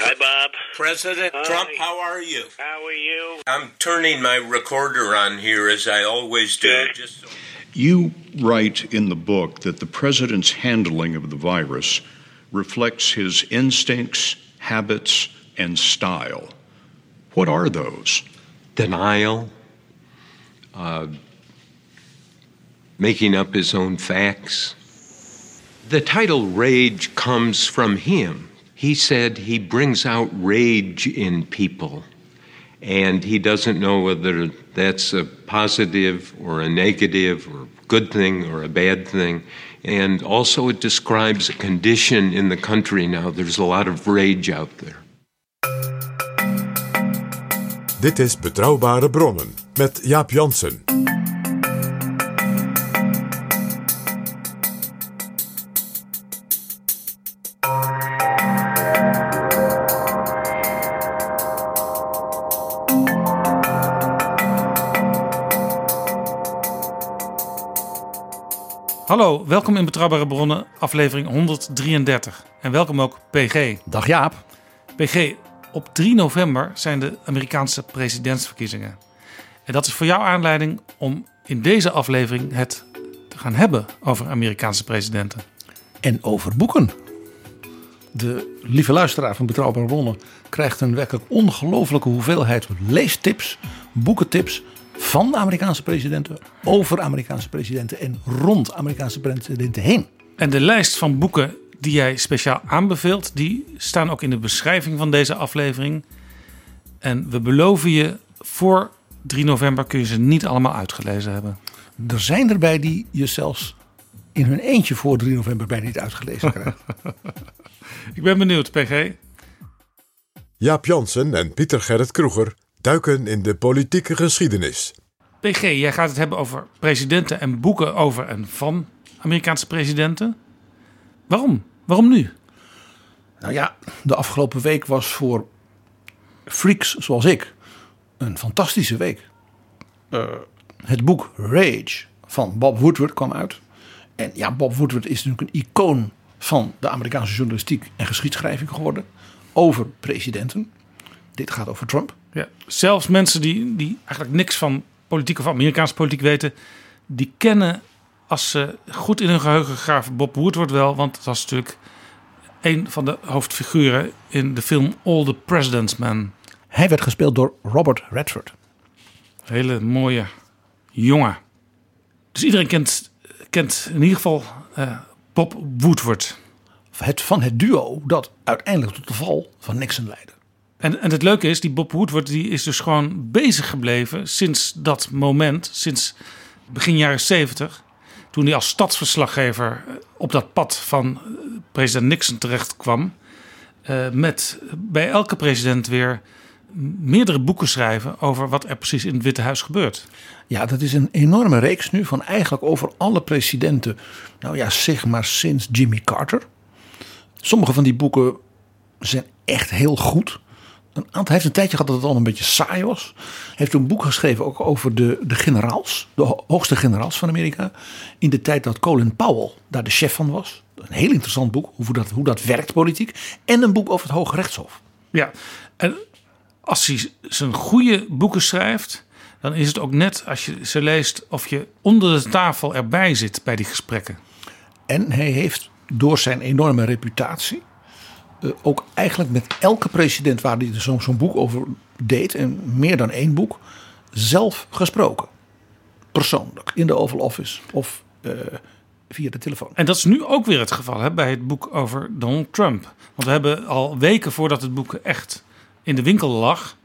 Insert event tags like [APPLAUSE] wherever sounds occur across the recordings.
Hi Bob. President Hi. Trump, how are you? How are you? I'm turning my recorder on here as I always do. Good. Just so You write in the book that the president's handling of the virus reflects his instincts, habits, and style. What are those? denial, uh, making up his own facts. The title Rage comes from him. He said he brings out rage in people, and he doesn't know whether that's a positive or a negative or a good thing or a bad thing. And also, it describes a condition in the country now. There's a lot of rage out there. Dit is Betrouwbare Bronnen met Jaap Jansen. Hallo, welkom in Betrouwbare Bronnen, aflevering 133. En welkom ook PG. Dag Jaap. PG, op 3 november zijn de Amerikaanse presidentsverkiezingen. En dat is voor jou aanleiding om in deze aflevering het te gaan hebben over Amerikaanse presidenten. En over boeken. De lieve luisteraar van Betrouwbare Bronnen krijgt een werkelijk ongelofelijke hoeveelheid leestips, boekentips van de Amerikaanse presidenten, over Amerikaanse presidenten en rond Amerikaanse presidenten heen. En de lijst van boeken die jij speciaal aanbeveelt, die staan ook in de beschrijving van deze aflevering. En we beloven je, voor 3 november kun je ze niet allemaal uitgelezen hebben. Er zijn erbij die je zelfs in hun eentje voor 3 november bijna niet uitgelezen krijgt. [LAUGHS] [LAUGHS] Ik ben benieuwd, PG. Jaap Jansen en Pieter Gerrit Kroeger duiken in de politieke geschiedenis. PG, jij gaat het hebben over presidenten en boeken over en van Amerikaanse presidenten. Waarom? Waarom nu? Nou ja, de afgelopen week was voor freaks zoals ik een fantastische week. Eh, het boek Rage van Bob Woodward kwam uit. En ja, Bob Woodward is natuurlijk een icoon van de Amerikaanse journalistiek en geschiedschrijving geworden. Over presidenten. Dit gaat over Trump. Ja, zelfs mensen die, die eigenlijk niks van politiek of Amerikaanse politiek weten, die kennen als ze goed in hun geheugen graven Bob Woodward wel, want dat was natuurlijk een van de hoofdfiguren in de film All the President's Men. Hij werd gespeeld door Robert Redford. Hele mooie jongen. Dus iedereen kent, kent in ieder geval eh, Bob Woodward. Het, van het duo dat uiteindelijk tot de val van Nixon leidde. En, en het leuke is, die Bob Woodward die is dus gewoon bezig gebleven sinds dat moment, sinds begin jaren 70, toen hij als stadsverslaggever op dat pad van eh, president Nixon terecht kwam, eh, met bij elke president weer meerdere boeken schrijven over wat er precies in het Witte Huis gebeurt. Ja, dat is een enorme reeks nu van eigenlijk over alle presidenten. Nou ja, zeg maar sinds Jimmy Carter. Sommige van die boeken zijn echt heel goed. Een aantal hij heeft een tijdje gehad dat het al een beetje saai was. Hij heeft een boek geschreven ook over de, de generaals, de ho- hoogste generaals van Amerika. In de tijd dat Colin Powell daar de chef van was. Een heel interessant boek, hoe dat, hoe dat werkt politiek. En een boek over het Hoge Rechtshof. Ja, en als hij zijn goede boeken schrijft, dan is het ook net als je ze leest of je onder de tafel erbij zit bij die gesprekken. En hij heeft door zijn enorme reputatie eh, ook eigenlijk met elke president waar hij zo'n boek over deed, en meer dan één boek, zelf gesproken. Persoonlijk, in de Oval Office of eh, via de telefoon. En dat is nu ook weer het geval hè, bij het boek over Donald Trump. Want we hebben al weken voordat het boek echt in de winkel lag,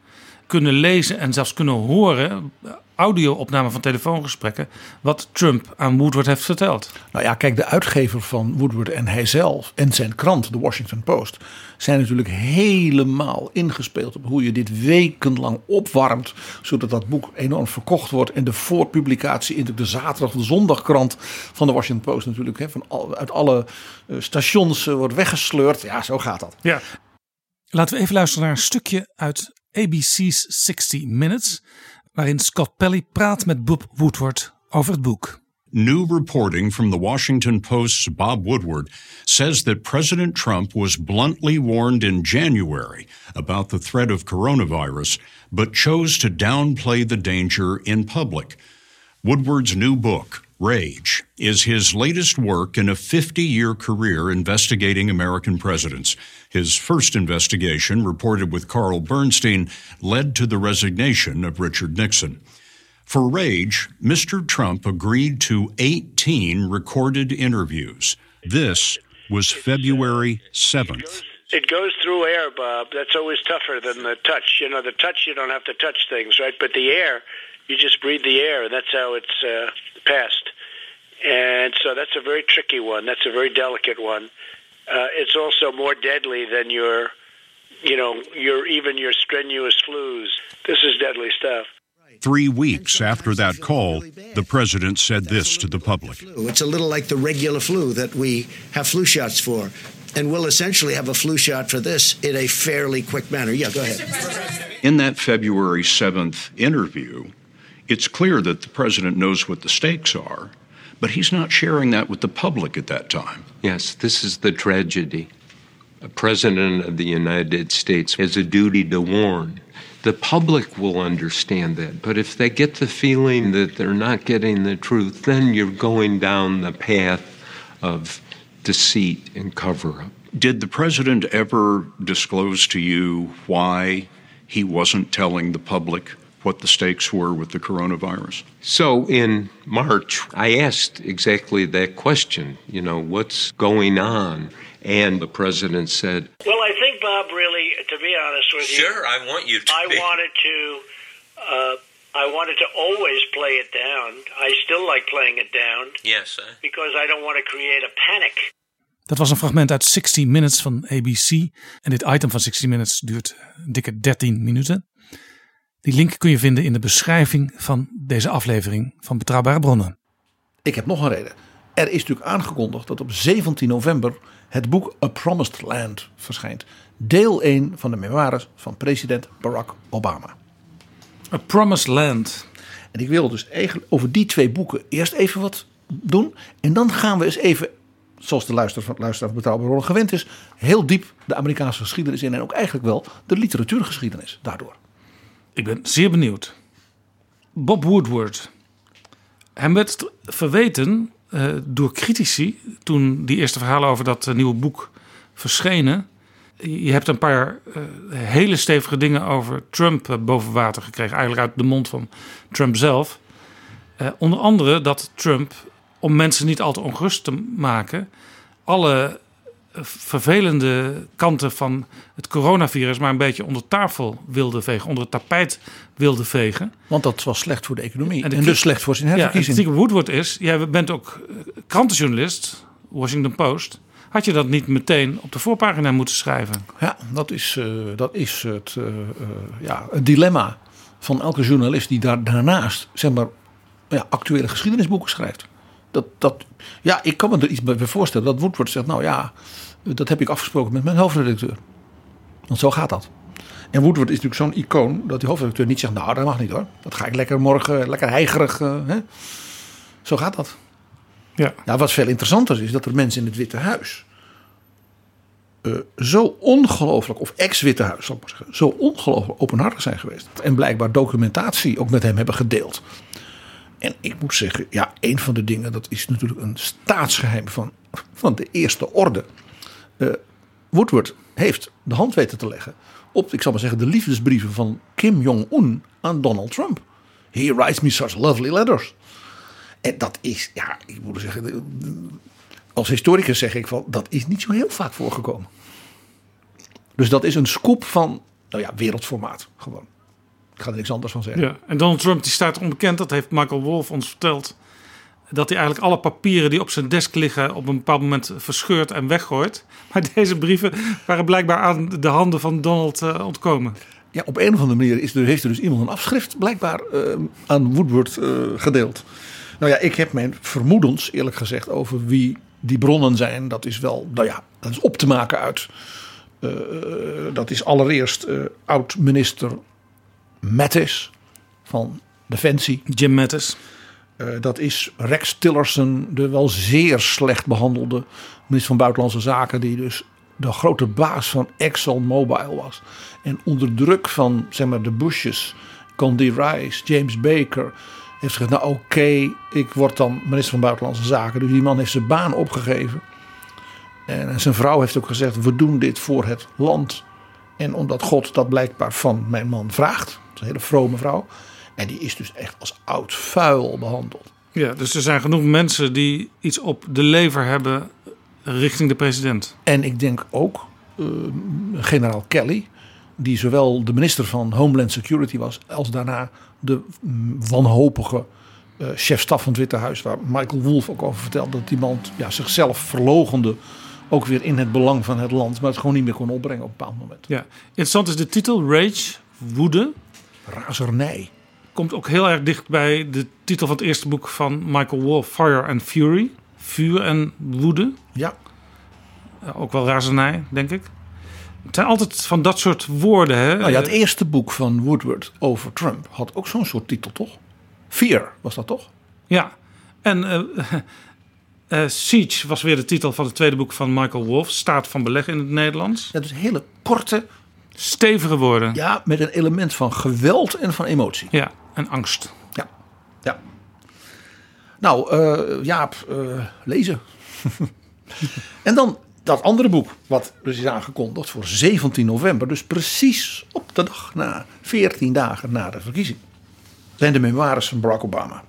kunnen lezen en zelfs kunnen horen, audio-opname van telefoongesprekken, wat Trump aan Woodward heeft verteld. Nou ja, kijk, de uitgever van Woodward en hij zelf en zijn krant, de Washington Post, zijn natuurlijk helemaal ingespeeld op hoe je dit wekenlang opwarmt, zodat dat boek enorm verkocht wordt en de voorpublicatie in de zaterdag, de zondagkrant van de Washington Post natuurlijk, hè, van al, uit alle eh, stations eh, wordt weggesleurd. Ja, zo gaat dat. Ja. Laten we even luisteren naar een stukje uit ABC's 60 Minutes, waarin Scott Pelley praat met Bob Woodward over het boek. New reporting from the Washington Post's Bob Woodward says that President Trump was bluntly warned in January about the threat of coronavirus, but chose to downplay the danger in public. Woodward's new book, Rage, is his latest work in a 50 year career investigating American presidents. His first investigation, reported with Carl Bernstein, led to the resignation of Richard Nixon. For Rage, Mr. Trump agreed to 18 recorded interviews. This was February 7th. It goes through air, Bob. That's always tougher than the touch. You know, the touch, you don't have to touch things, right? But the air, you just breathe the air, and that's how it's uh, passed. And so that's a very tricky one. That's a very delicate one. Uh, it's also more deadly than your, you know, your even your strenuous flus. This is deadly stuff. Three weeks after that call, the president said this to the public. It's a little like the regular flu that we have flu shots for. And we'll essentially have a flu shot for this in a fairly quick manner. Yeah, go ahead. In that February 7th interview, it's clear that the president knows what the stakes are, but he's not sharing that with the public at that time. Yes, this is the tragedy. A president of the United States has a duty to warn. The public will understand that, but if they get the feeling that they're not getting the truth, then you're going down the path of deceit and cover up. Did the president ever disclose to you why he wasn't telling the public what the stakes were with the coronavirus? So in March, I asked exactly that question, you know, what's going on? And the president said, Well, I think, Bob, really, to be honest with you, Sure, I want you to. I be. wanted to. Uh, I wanted to always play it down. I still like playing it down Yes, because I don't want to create a panic. Dat was een fragment uit 60 Minutes van ABC. En dit item van 60 Minutes duurt een dikke 13 minuten. Die link kun je vinden in de beschrijving van deze aflevering van Betrouwbare Bronnen. Ik heb nog een reden. Er is natuurlijk aangekondigd dat op 17 november het boek A Promised Land verschijnt. Deel 1 van de memoires van president Barack Obama. A Promised Land. En ik wil dus eigenlijk over die twee boeken eerst even wat doen. En dan gaan we eens even, zoals de luisteraar van, luisteraar van Betrouwbare Bronnen gewend is, heel diep de Amerikaanse geschiedenis in. En ook eigenlijk wel de literatuurgeschiedenis daardoor. Ik ben zeer benieuwd. Bob Woodward. Hem werd verweten eh, door critici toen die eerste verhalen over dat eh, nieuwe boek verschenen. Je hebt een paar eh, hele stevige dingen over Trump boven water gekregen, eigenlijk uit de mond van Trump zelf. Onder andere dat Trump, om mensen niet al te ongerust te maken, alle vervelende kanten van het coronavirus maar een beetje onder tafel wilde vegen, onder het tapijt wilde vegen. Want dat was slecht voor de economie. En, de dus slecht voor zijn Ja, en herverkiezing. het kritiek op Woodward is, jij bent ook eh, krantenjournalist, Washington Post. Had je dat niet meteen op de voorpagina moeten schrijven? Ja, dat is, eh, dat is het, eh, ja, het dilemma van elke journalist die daar daarnaast zeg maar, ja, actuele geschiedenisboeken schrijft. Dat, dat, ja, ik kan me er iets bij voorstellen dat Woodward zegt, nou ja, dat heb ik afgesproken met mijn hoofdredacteur. Want zo gaat dat. En Woodward is natuurlijk zo'n icoon dat die hoofdredacteur niet zegt, nou dat mag niet hoor. Dat ga ik lekker morgen, lekker heigerig. eh, hè? Zo gaat dat. Ja. Nou, wat veel interessanter is, is dat er mensen in het Witte Huis eh, zo ongelooflijk, of ex-Witte Huis, zal ik maar zeggen, zo ongelooflijk openhartig zijn geweest. En blijkbaar documentatie ook met hem hebben gedeeld. En ik moet zeggen, ja, een van de dingen, dat is natuurlijk een staatsgeheim van, van de eerste orde. Eh, Woodward heeft de hand weten te leggen op, ik zal maar zeggen, de liefdesbrieven van Kim Jong-un aan Donald Trump. He writes me such lovely letters. En dat is, ja, ik moet zeggen, als historicus zeg ik van, dat is niet zo heel vaak voorgekomen. Dus dat is een scoop van, nou ja, wereldformaat gewoon. Ik ga er niks anders van zeggen. Ja, en Donald Trump die staat onbekend, dat heeft Michael Wolff ons verteld. Dat hij eigenlijk alle papieren die op zijn desk liggen op een bepaald moment verscheurt en weggooit. Maar deze brieven waren blijkbaar aan de handen van Donald uh, ontkomen. Ja, op een of andere manier is er, heeft er dus iemand een afschrift blijkbaar uh, aan Woodward uh, gedeeld. Nou ja, ik heb mijn vermoedens eerlijk gezegd over wie die bronnen zijn. Dat is wel, nou ja, dat is op te maken uit. dat is allereerst oud-minister Mattis van Defensie. Jim Mattis. Uh, dat is Rex Tillerson, de wel zeer slecht behandelde minister van Buitenlandse Zaken, die dus de grote baas van ExxonMobil was. En onder druk van zeg maar, de Bushes, Condi Rice, James Baker, heeft gezegd: Nou, oké, okay, ik word dan minister van Buitenlandse Zaken. Dus die man heeft zijn baan opgegeven. En zijn vrouw heeft ook gezegd: We doen dit voor het land. En omdat God dat blijkbaar van mijn man vraagt. Een hele vrome vrouw. En die is dus echt als oud vuil behandeld. Ja, dus er zijn genoeg mensen die iets op de lever hebben richting de president. En ik denk ook uh, generaal Kelly, die zowel de minister van Homeland Security was, als daarna de wanhopige uh, chef-staf van het Witte Huis, waar Michael Wolff ook over vertelde dat die man ja, zichzelf verlogende. Ook weer in het belang van het land, maar het gewoon niet meer kon opbrengen op een bepaald moment. Ja, interessant is de titel Rage, woede. Razernij komt ook heel erg dicht bij de titel van het eerste boek van Michael Wolff, Fire and Fury. Vuur en woede. Ja. Ook wel razernij, denk ik. Het zijn altijd van dat soort woorden. Hè? Nou ja, het eerste boek van Woodward over Trump had ook zo'n soort titel, toch? Fear was dat toch? Ja. En uh, uh, [LAUGHS] Siege was weer de titel van het tweede boek van Michael Wolff. Staat van beleggen in het Nederlands. Dat is hele korte, stevige woorden. Ja, met een element van geweld en van emotie. Ja, en angst. Ja, ja. Nou, uh, Jaap, uh, lezen. [LAUGHS] en dan dat andere boek, wat dus is aangekondigd voor 17 november. Dus precies op de dag na, 14 dagen na de verkiezing. Zijn de memoires van Barack Obama.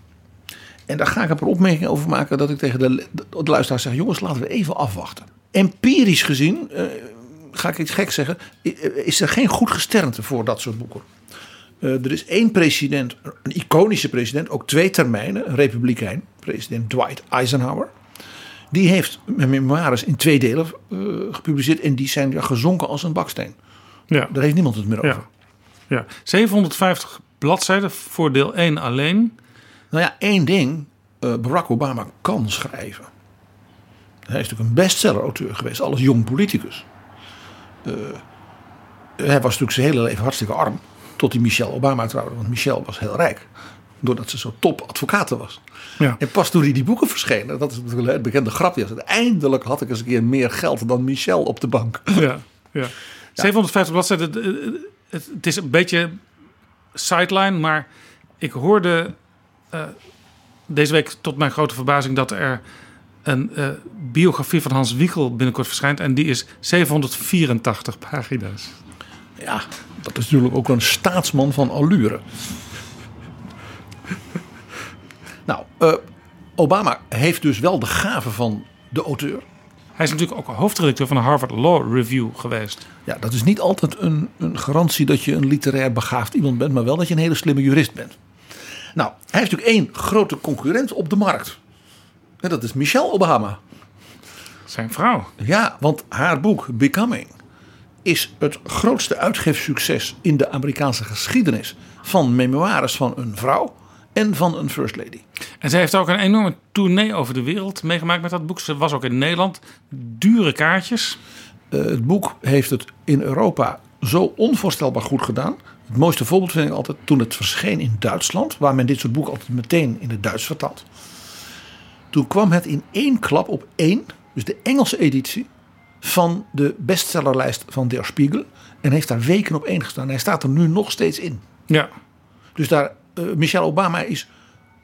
En daar ga ik een paar opmerkingen over maken dat ik tegen de, de, de luisteraars zeg... jongens, laten we even afwachten. Empirisch gezien, uh, ga ik iets gek zeggen... is er geen goed gesternte voor dat soort boeken. Uh, er is één president, een iconische president, ook twee termijnen, een republikein, president Dwight Eisenhower. Die heeft memoires in twee delen uh, gepubliceerd en die zijn ja, gezonken als een baksteen. Ja. Daar heeft niemand het meer over. Ja. ja. 750 bladzijden voor deel 1 alleen. Nou ja, één ding. Uh, Barack Obama kan schrijven. Hij is natuurlijk een bestseller-auteur geweest, alles jong politicus. Uh, hij was natuurlijk zijn hele leven hartstikke arm. Tot hij Michelle Obama trouwde. Want Michelle was heel rijk. Doordat ze zo top advocaten was. Ja. En pas toen hij die boeken verschenen. Dat is natuurlijk het bekende grapje. Eindelijk had ik eens een keer meer geld dan Michelle op de bank. Ja, ja. 750 bladzijden. Het, het is een beetje sideline. Maar ik hoorde uh, deze week tot mijn grote verbazing dat er een uh, biografie van Hans Wiegel binnenkort verschijnt. En die is 784 pagina's. Ja, dat is natuurlijk ook een staatsman van allure. nou, uh, Obama heeft dus wel de gave van de auteur. Hij is natuurlijk ook hoofdredacteur van de Harvard Law Review geweest. Ja, dat is niet altijd een, een garantie dat je een literair begaafd iemand bent, maar wel dat je een hele slimme jurist bent. Nou, hij heeft natuurlijk één grote concurrent op de markt. En dat is Michelle Obama. Zijn vrouw. Ja, want haar boek Becoming is het grootste uitgeefsucces in de Amerikaanse geschiedenis van memoires van een vrouw en van een first lady. En zij heeft ook een enorme tournee over de wereld meegemaakt met dat boek. Ze was ook in Nederland. Dure kaartjes. Uh, het boek heeft het in Europa zo onvoorstelbaar goed gedaan. Het mooiste voorbeeld vind ik altijd toen het verscheen in Duitsland, waar men dit soort boeken altijd meteen in het Duits vertaalt. Toen kwam het in één klap op één, dus de Engelse editie, van de bestsellerlijst van Der Spiegel. En heeft daar weken op één gestaan. Hij staat er nu nog steeds in. Ja. Dus daar, uh, Michelle Obama is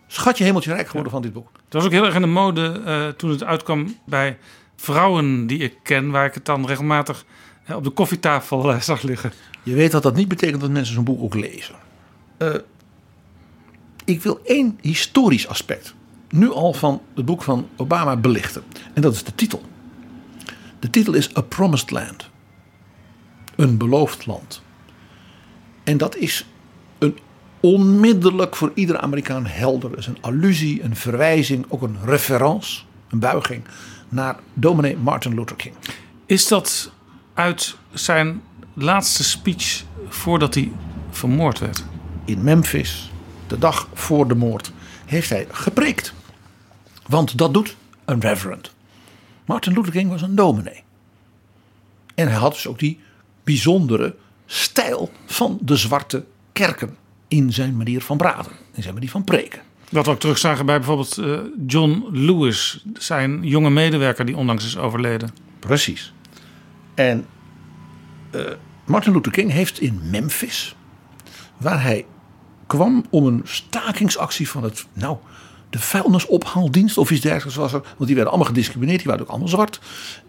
schatje hemeltje rijk geworden van dit boek. Het was ook heel erg in de mode uh, toen het uitkwam bij vrouwen die ik ken, waar ik het dan regelmatig uh, op de koffietafel zag liggen. Je weet dat dat niet betekent dat mensen zo'n boek ook lezen. ik wil één historisch aspect nu al van het boek van Obama belichten. En dat is de titel. De titel is A Promised Land. Een beloofd land. En dat is een onmiddellijk voor iedere Amerikaan helder. is een allusie, een verwijzing, ook een reference, een buiging naar dominee Martin Luther King. Is dat uit zijn laatste speech voordat hij vermoord werd? In Memphis, de dag voor de moord, heeft hij gepreekt. Want dat doet een reverend. Martin Luther King was een dominee. En hij had dus ook die bijzondere stijl van de zwarte kerken in zijn manier van praten, in zijn manier van preken. Wat we ook terugzagen bij bijvoorbeeld uh, John Lewis, zijn jonge medewerker die onlangs is overleden. Precies. En uh, Martin Luther King heeft in Memphis, waar hij kwam om een stakingsactie van het, nou, de vuilnisophaaldienst of iets dergelijks was er. Want die werden allemaal gediscrimineerd, die waren ook allemaal zwart.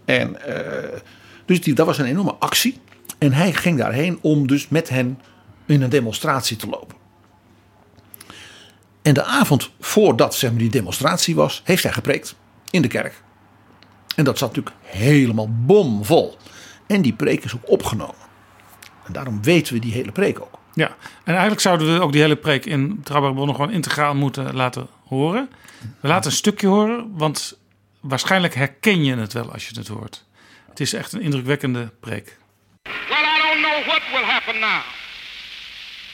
En uh, dus die, dat was een enorme actie. En hij ging daarheen om dus met hen in een demonstratie te lopen. En de avond voordat zeg maar, die demonstratie was, heeft hij gepreekt in de kerk. En dat zat natuurlijk helemaal bomvol. En die preek is ook opgenomen. En daarom weten we die hele preek ook. Ja, en eigenlijk zouden we ook die hele preek in Betrouwbare Bronnen gewoon integraal moeten laten horen. We laten een stukje horen, want waarschijnlijk herken je het wel als je het hoort. Het is echt een indrukwekkende preek. Well, I don't know what will happen now.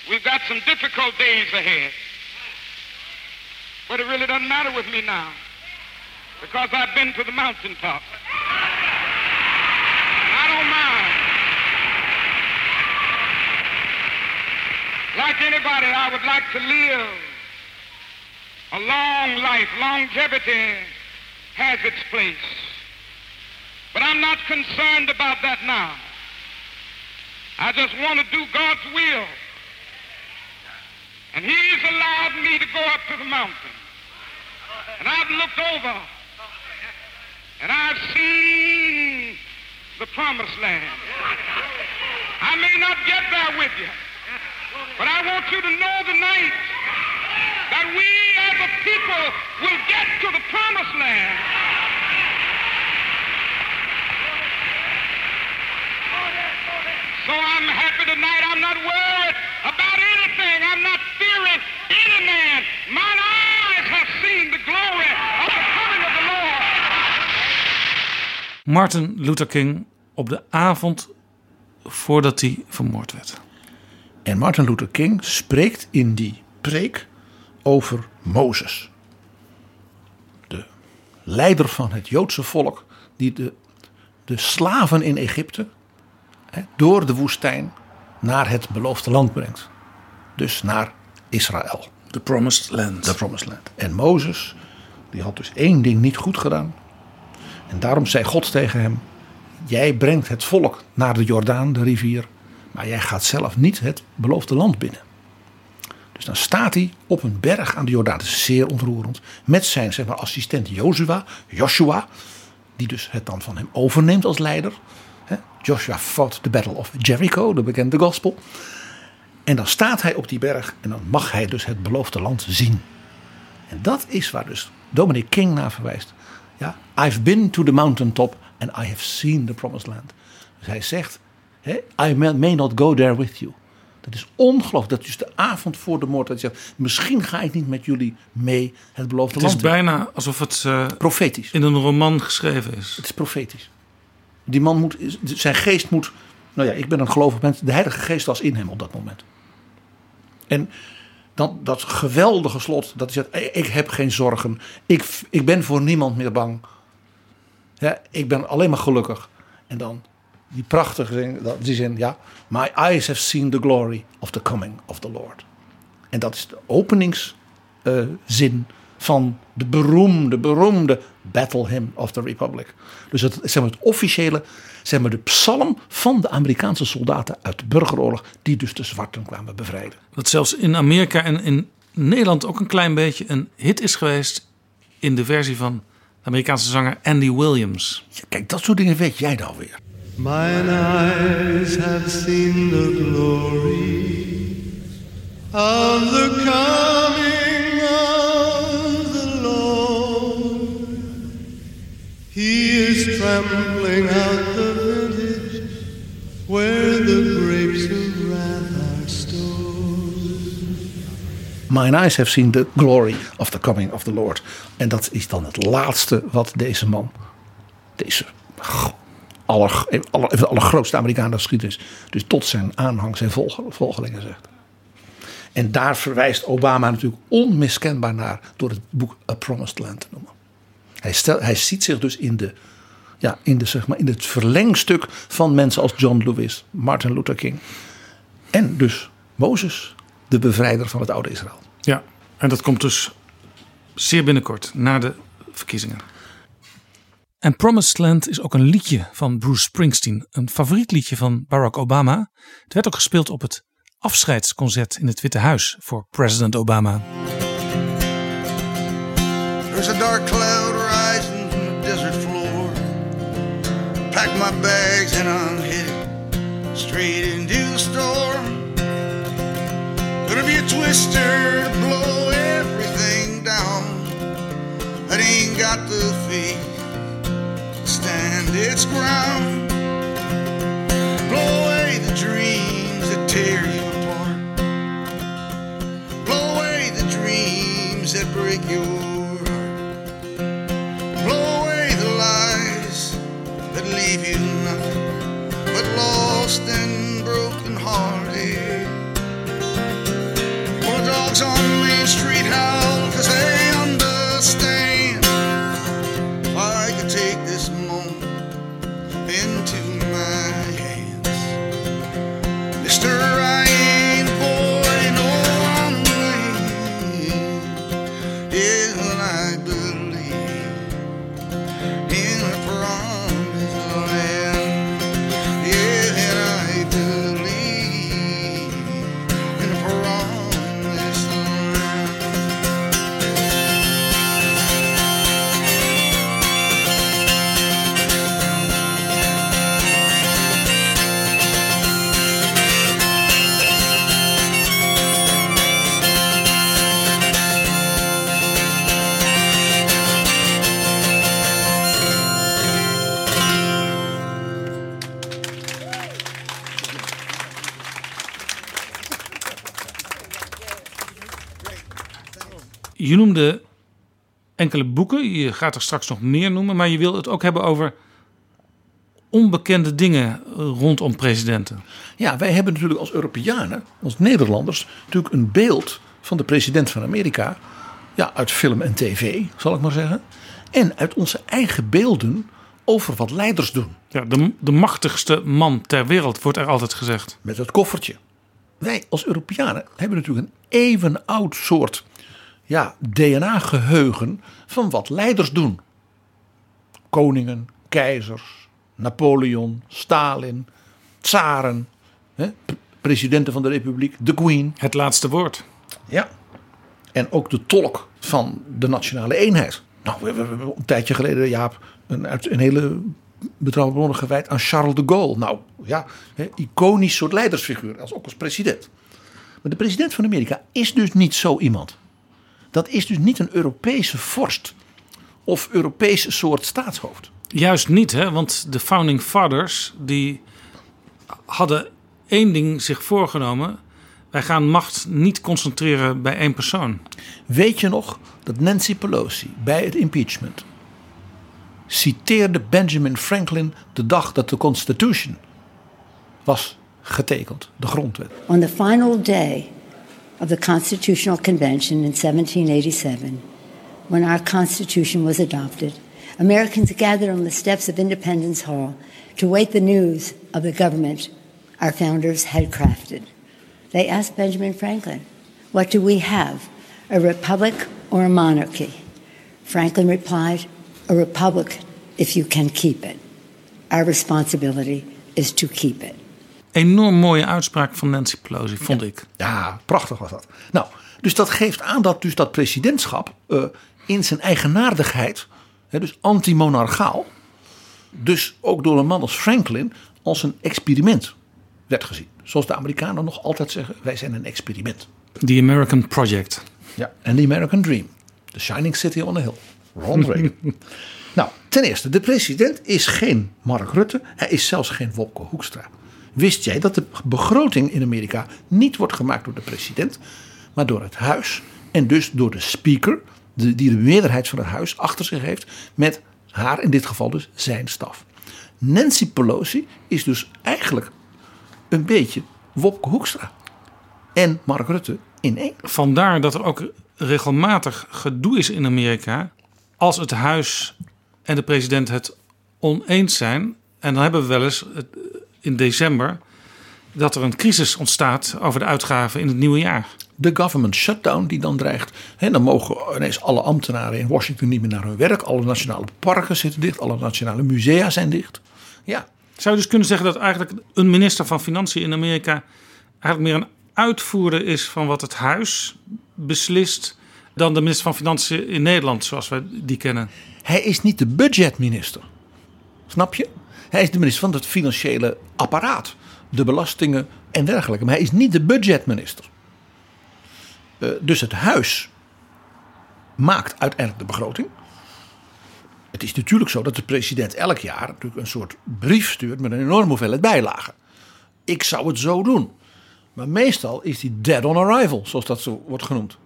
We've got some difficult days ahead. But it really doesn't matter with me now. Because I've been to the mountaintop. I don't mind. Like anybody, I would like to live a long life. Longevity has its place. But I'm not concerned about that now. I just want to do God's will. And He's allowed me to go up to the mountain. And I've looked over and I've seen the promised land. I may not get there with you, but I want you to know tonight that we as a people will get to the promised land. So I'm happy tonight. I'm not worried about anything. I'm not fearing any man. Mine eyes have seen the glory of the coming of the Lord. Martin Luther King op de avond voordat hij vermoord werd. En Martin Luther King spreekt in die preek over Mozes. De leider van het Joodse volk die de, de slaven in Egypte hè, door de woestijn naar het beloofde land brengt. Dus naar Israël. The Promised Land. The Promised Land. En Mozes, die had dus één ding niet goed gedaan. En daarom zei God tegen hem: Jij brengt het volk naar de Jordaan, de rivier. Maar jij gaat zelf niet het beloofde land binnen. Dus dan staat hij op een berg aan de Jordaan. Dat is zeer ontroerend. Met zijn zeg maar, assistent Joshua, Joshua. Die dus het dan van hem overneemt als leider. Joshua fought the battle of Jericho, de bekende gospel. En dan staat hij op die berg en dan mag hij dus het beloofde land zien. En dat is waar dus Dominic King naar verwijst. Ja, I've been to the mountaintop and I have seen the promised land. Dus hij zegt, I may not go there with you. Dat is ongelooflijk. Dat is de avond voor de moord. Dat hij zegt, misschien ga ik niet met jullie mee het beloofde land. Het is bijna alsof het uh, profetisch in een roman geschreven is. Het is profetisch. Die man moet, zijn geest moet, nou ja, ik ben een gelovig mens. De Heilige Geest was in hem op dat moment. En dan dat geweldige slot, dat hij zegt, ik heb geen zorgen. Ik, ik ben voor niemand meer bang. Ja, ik ben alleen maar gelukkig. En dan die prachtige zin, die zin, ja. My eyes have seen the glory of the coming of the Lord. En dat is de openingszin uh, van de beroemde, beroemde Battle Hymn of the Republic. Dus het, zeg maar, het officiële, zeg maar, de psalm van de Amerikaanse soldaten uit de burgeroorlog, die dus de zwarten kwamen bevrijden. Dat zelfs in Amerika en in Nederland ook een klein beetje een hit is geweest in de versie van de Amerikaanse zanger Andy Williams. Ja, kijk, dat soort dingen weet jij dan weer. Mine eyes have seen the glory of the coming of the Lord. He is trampling out the vintage where the grapes of wrath are stored. Mine eyes have seen the glory of the coming of the Lord. En dat is dan het laatste wat deze man, deze aller, aller, de allergrootste Amerikaanse geschiedenis, dus tot zijn aanhang, zijn volgelingen zegt. En daar verwijst Obama natuurlijk onmiskenbaar naar door het boek A Promised Land te noemen. Hij, stel, hij ziet zich dus in, de, ja, in, de, zeg maar, in het verlengstuk van mensen als John Lewis, Martin Luther King en dus Mozes, de bevrijder van het oude Israël. Ja, en dat komt dus zeer binnenkort na de verkiezingen. En Promised Land is ook een liedje van Bruce Springsteen, een favoriet liedje van Barack Obama. Het werd ook gespeeld op het afscheidsconcert in het Witte Huis voor president Obama. There's a dark cloud rising from the desert floor. Pack my bags and I'm headed straight into the storm. Gonna be a twister to blow everything down. That ain't got the to stand its ground. Blow away the dreams that tear you apart. Blow away the dreams that break your heart. Blow away the lies that leave you nothing but lost and noemde enkele boeken, je gaat er straks nog meer noemen, maar je wil het ook hebben over onbekende dingen rondom presidenten. Ja, wij hebben natuurlijk als Europeanen, als Nederlanders, natuurlijk een beeld van de president van Amerika. Ja, uit film en tv, zal ik maar zeggen. En uit onze eigen beelden over wat leiders doen. Ja, de, de machtigste man ter wereld, wordt er altijd gezegd. Met het koffertje. Wij als Europeanen hebben natuurlijk een even oud soort ja, DNA-geheugen van wat leiders doen. Koningen, keizers, Napoleon, Stalin, tsaren, hè, presidenten van de republiek, de queen. Het laatste woord. Ja. En ook de tolk van de nationale eenheid. Nou, we hebben een tijdje geleden, Jaap, een, een hele betrouwbare bronnen gewijd aan Charles de Gaulle. Nou ja, hè, iconisch soort leidersfiguur, als ook als president. Maar de president van Amerika is dus niet zo iemand. Dat is dus niet een Europese vorst of Europese soort staatshoofd. Juist niet, hè? want de founding fathers die hadden één ding zich voorgenomen. Wij gaan macht niet concentreren bij één persoon. Weet je nog dat Nancy Pelosi bij het impeachment citeerde Benjamin Franklin de dag dat de Constitution was getekend, de grondwet. On the final day of the Constitutional Convention in 1787, when our Constitution was adopted, Americans gathered on the steps of Independence Hall to wait the news of the government our founders had crafted. They asked Benjamin Franklin, What do we have? A republic or a monarchy? Franklin replied, A republic if you can keep it. Our responsibility is to keep it. Enorm mooie uitspraak van Nancy Pelosi, vond ik. Ja, prachtig was dat. Nou, dus dat geeft aan dat dus dat presidentschap uh, in zijn eigenaardigheid, hè, dus anti-monarchaal, dus ook door een man als Franklin als een experiment werd gezien. Zoals de Amerikanen nog altijd zeggen, wij zijn een experiment. The American Project. Ja, en The American Dream. The Shining City on a Hill. Ronald Reagan. [LAUGHS] nou, ten eerste, de president is geen Mark Rutte. Hij is zelfs geen Wopke Hoekstra. Wist jij dat de begroting in Amerika niet wordt gemaakt door de president, maar door het huis en dus door de speaker, die de meerderheid van het huis achter zich heeft, met haar in dit geval dus zijn staf. Nancy Pelosi is dus eigenlijk een beetje Wopke Hoekstra en Mark Rutte in één. Vandaar dat er ook regelmatig gedoe is in Amerika als het huis en de president het oneens zijn. En dan hebben we wel eens in december dat er een crisis ontstaat over de uitgaven in het nieuwe jaar. De government shutdown die dan dreigt. En dan mogen ineens alle ambtenaren in Washington niet meer naar hun werk. Alle nationale parken zitten dicht. Alle nationale musea zijn dicht. Ja. Zou je dus kunnen zeggen dat eigenlijk een minister van Financiën in Amerika eigenlijk meer een uitvoerder is van wat het huis beslist dan de minister van Financiën in Nederland zoals wij die kennen? Hij is niet de budgetminister. Snap je? Hij is de minister van het financiële apparaat, de belastingen en dergelijke. Maar hij is niet de budgetminister. Uh, dus het huis maakt uiteindelijk de begroting. Het is natuurlijk zo dat de president elk jaar natuurlijk een soort brief stuurt met een enorme hoeveelheid bijlagen. Ik zou het zo doen. Maar meestal is hij dead on arrival, zoals dat zo wordt genoemd.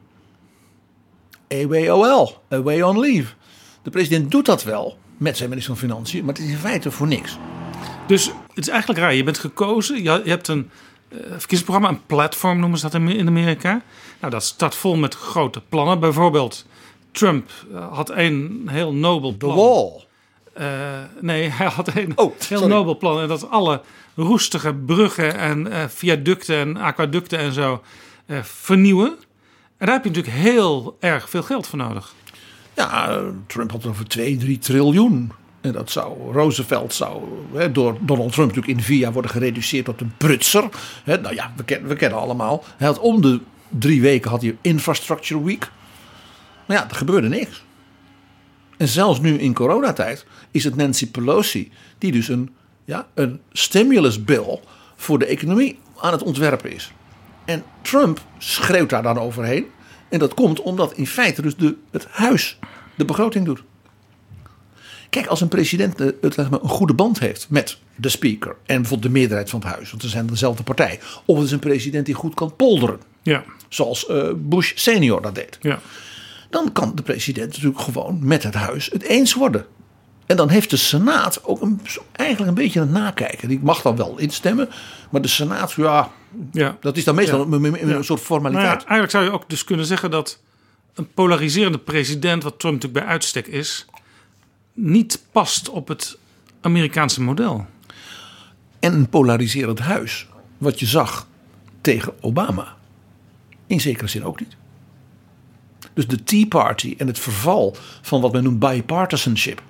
AWOL, away on leave. De president doet dat wel met zijn minister van Financiën, maar het is in feite voor niks. Dus het is eigenlijk raar. Je bent gekozen, je hebt een uh, verkiezingsprogramma, een platform noemen ze dat in Amerika. Nou, dat staat vol met grote plannen. Bijvoorbeeld, Trump uh, had een heel nobel plan. The wall. Uh, nee, [LAUGHS] hij had een oh, heel nobel plan. En dat alle roestige bruggen en viaducten en aquaducten en zo vernieuwen. En daar heb je natuurlijk heel erg veel geld voor nodig. Ja, Trump had het over 2, 3 triljoen. En dat zou, Roosevelt zou hè, door Donald Trump natuurlijk in vier jaar worden gereduceerd tot een prutser. Hè, nou ja, we, ken, we kennen allemaal. Hij om de drie weken had hij Infrastructure Week. Maar ja, er gebeurde niks. En zelfs nu in coronatijd is het Nancy Pelosi die dus een, ja, een stimulus bill voor de economie aan het ontwerpen is. En Trump schreeuwt daar dan overheen. En dat komt omdat in feite dus de, het huis de begroting doet. Kijk, als een president het, een goede band heeft met de speaker en bijvoorbeeld de meerderheid van het huis, want ze zijn dezelfde partij, of het is een president die goed kan polderen, ja. zoals uh, Bush senior dat deed, ja. dan kan de president natuurlijk gewoon met het huis het eens worden. En dan heeft de Senaat ook een, eigenlijk een beetje een nakijken. Die mag dan wel instemmen, maar de Senaat, ja, ja. dat is dan meestal Ja. een, soort formaliteit. Nou ja, eigenlijk zou je ook dus kunnen zeggen dat een polariserende president, wat Trump natuurlijk bij uitstek is, niet past op het Amerikaanse model. En een polariserend huis, wat je zag tegen Obama, in zekere zin ook niet. Dus de Tea Party en het verval van wat men noemt bipartisanship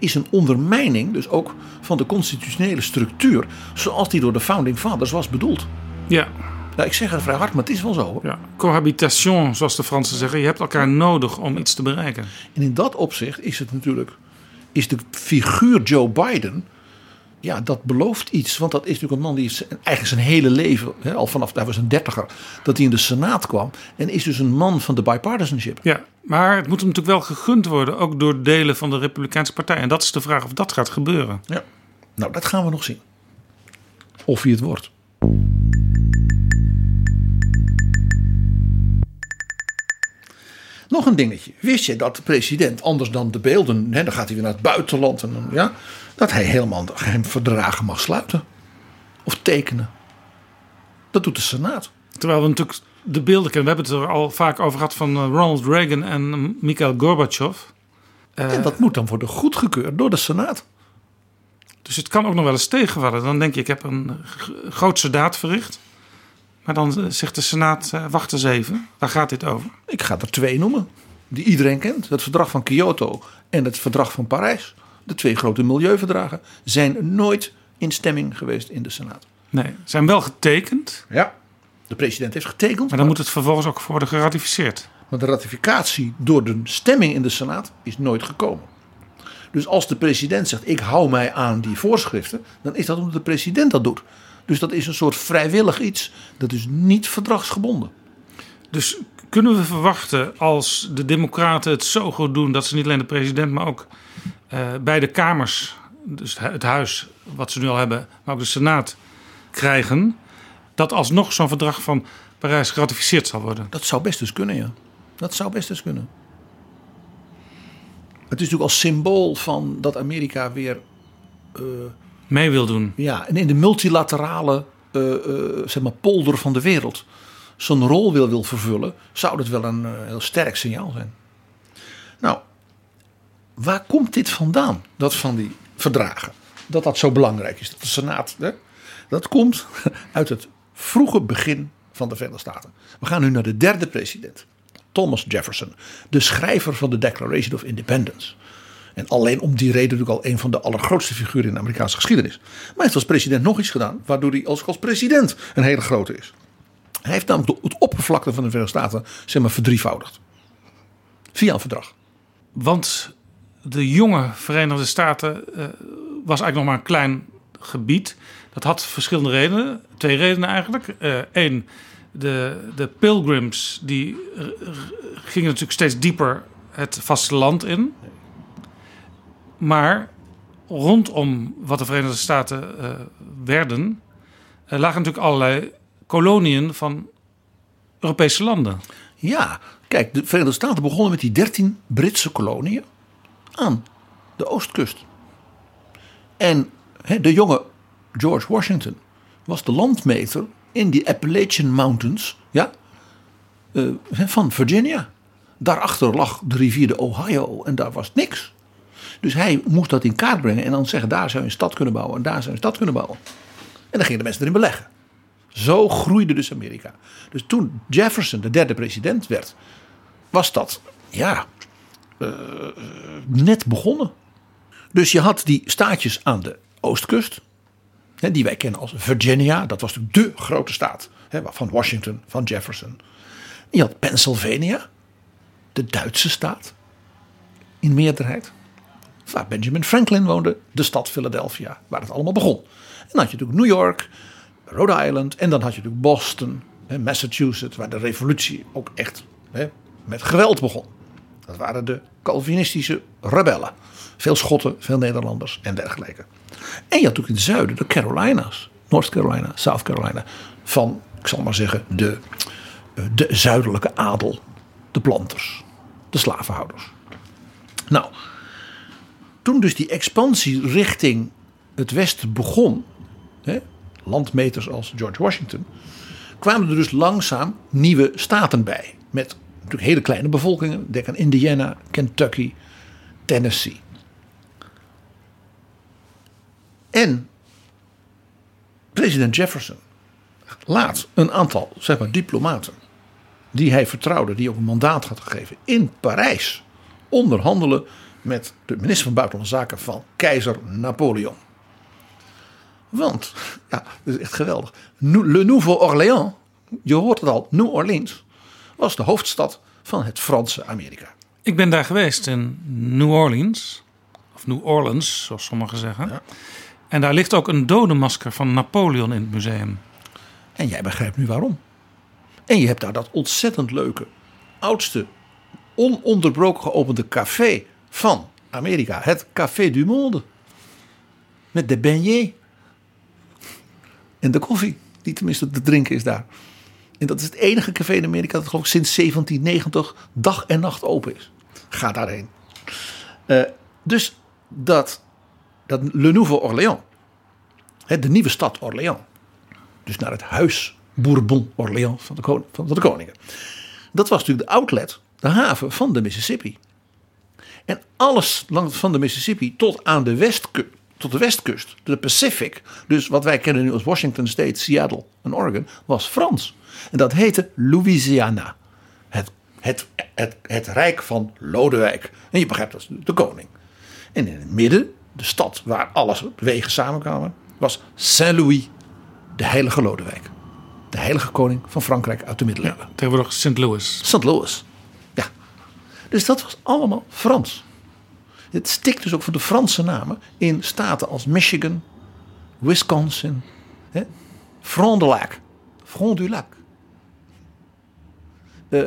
is een ondermijning dus ook van de constitutionele structuur zoals die door de founding fathers was bedoeld. Ja. Nou, ik zeg het vrij hard, maar het is wel zo. Ja. Cohabitation, zoals de Fransen zeggen. Je hebt elkaar nodig om iets te bereiken. En in dat opzicht is het natuurlijk, is de figuur Joe Biden, ja, dat belooft iets. Want dat is natuurlijk een man die is eigenlijk zijn hele leven, hè, al vanaf hij was een dertiger, dat hij in de Senaat kwam. En is dus een man van de bipartisanship. Ja, maar het moet hem natuurlijk wel gegund worden, ook door delen van de Republikeinse Partij. En dat is de vraag of dat gaat gebeuren. Ja. Nou, dat gaan we nog zien. Of wie het wordt. Nog een dingetje. Wist je dat de president, anders dan de beelden, hè, dan gaat hij weer naar het buitenland, en, dan, ja, dat hij helemaal geen verdragen mag sluiten of tekenen? Dat doet de Senaat. Terwijl we natuurlijk de beelden kennen. We hebben het er al vaak over gehad van eh, Ronald Reagan en Mikhail Gorbachev. Eh, En dat moet dan worden goedgekeurd door de Senaat. Dus het kan ook nog wel eens tegenvallen. Dan denk je, ik heb een grootse daad verricht. Maar dan eh, zegt de Senaat, wacht eens even. Waar gaat dit over? Ik ga er twee noemen. die iedereen kent. Het verdrag van Kyoto en het verdrag van Parijs. De twee grote milieuverdragen zijn nooit in stemming geweest in de Senaat. Nee, zijn wel getekend. Ja, de president heeft getekend. Maar dan moet het vervolgens ook worden geratificeerd. Maar de ratificatie door de stemming in de Senaat is nooit gekomen. Dus als de president zegt: Ik hou mij aan die voorschriften, dan is dat omdat de president dat doet. Dus dat is een soort vrijwillig iets. Dat is niet verdragsgebonden. Dus kunnen we verwachten als de Democraten het zo goed doen dat ze niet alleen de president, maar ook uh, beide kamers, dus het huis wat ze nu al hebben, maar ook de Senaat krijgen, dat alsnog zo'n verdrag van Parijs geratificeerd zal worden? Dat zou best eens kunnen, ja. Dat zou best eens kunnen. Het is natuurlijk als symbool van dat Amerika weer. Uh, mee wil doen. Ja, en in de multilaterale uh, uh, zeg maar polder van de wereld zijn rol wil, wil vervullen, zou dat wel een heel sterk signaal zijn. Waar komt dit vandaan? Dat van die verdragen. Dat dat zo belangrijk is. Dat de Senaat. Hè, dat komt [LAUGHS] uit het vroege begin van de Verenigde Staten. We gaan nu naar de derde president. Thomas Jefferson, de schrijver van de Declaration of Independence. En alleen om die reden natuurlijk al een van de allergrootste figuren in de Amerikaanse geschiedenis. Maar hij heeft als president nog iets gedaan, waardoor hij als, als president een hele grote is. Hij heeft namelijk het oppervlakte van de Verenigde Staten zeg maar, verdrievoudigd. Via een verdrag. Want de jonge Verenigde Staten uh, was eigenlijk nog maar een klein gebied. Dat had verschillende redenen. Twee redenen eigenlijk. Eén, uh, de, de pilgrims die gingen natuurlijk steeds dieper het vasteland in. Maar rondom wat de Verenigde Staten werden, lagen natuurlijk allerlei koloniën van Europese landen. Ja, kijk, de Verenigde Staten begonnen met die 13 Britse koloniën aan de oostkust. En de jonge George Washington was de landmeter in die Appalachian Mountains ja, uh, van Virginia. Daarachter lag de rivier de Ohio en daar was niks. Dus hij moest dat in kaart brengen en dan zeggen: daar zou je een stad kunnen bouwen en daar zou je een stad kunnen bouwen. En dan gingen de mensen erin beleggen. Zo groeide dus Amerika. Dus toen Jefferson de derde president werd, was dat ja, uh, net begonnen. Dus je had die staatjes aan de oostkust, hè, die wij kennen als Virginia, dat was natuurlijk de grote staat hè, van Washington, van Jefferson. Je had Pennsylvania, de Duitse staat, in meerderheid. Waar Benjamin Franklin woonde, de stad Philadelphia, waar het allemaal begon. En dan had je natuurlijk New York, Rhode Island en dan had je natuurlijk Boston, Massachusetts, waar de revolutie ook echt met geweld begon. Dat waren de Calvinistische rebellen. Veel Schotten, veel Nederlanders en dergelijke. En je had natuurlijk in het zuiden de Carolina's. North Carolina, South Carolina. Van, ik zal maar zeggen, de, de zuidelijke adel. De planters. De slavenhouders. Nou, toen dus die expansie richting het westen begon. Hè, landmeters als George Washington. kwamen er dus langzaam nieuwe staten bij. Met natuurlijk hele kleine bevolkingen. Denk aan Indiana, Kentucky, Tennessee. En president Jefferson laat een aantal zeg maar, diplomaten die hij vertrouwde, die ook een mandaat had gegeven, in Parijs onderhandelen met de minister van Buitenlandse Zaken van keizer Napoleon. Want, ja, dat is echt geweldig. Le Nouveau-Orléans, je hoort het al, New Orleans, was de hoofdstad van het Franse Amerika. Ik ben daar geweest in New Orleans, of New Orleans, zoals sommigen zeggen. Ja. En daar ligt ook een dodenmasker van Napoleon in het museum. En jij begrijpt nu waarom. En je hebt daar dat ontzettend leuke, oudste, ononderbroken geopende café van Amerika. Het Café du Monde. Met de beignet. En de koffie, die tenminste te drinken is daar. En dat is het enige café in Amerika dat geloof ik sinds 1790 dag en nacht open is. Ga daarheen. Uh, dus dat, dat Le Nouveau-Orléans, de nieuwe stad Orléans, dus naar het huis Bourbon-Orléans van de, koning, van de koningen. Dat was natuurlijk de outlet, de haven van de Mississippi. En alles langs van de Mississippi tot aan de westkust, tot de westkust, de Pacific, dus wat wij kennen nu als Washington State, Seattle en Oregon, was Frans. En dat heette Louisiana. Het het, het, het rijk van Lodewijk. En je begrijpt, dat is de koning. En in het midden, de stad waar alles wegen samenkwamen, was Saint-Louis, de heilige Lodewijk. De heilige koning van Frankrijk uit de middeleeuwen. Tegenwoordig St. Louis. St. Louis. Ja. Dus dat was allemaal Frans. Het stikt dus ook voor de Franse namen in staten als Michigan, Wisconsin, hè, Front de Lac, Front du Lac, eh,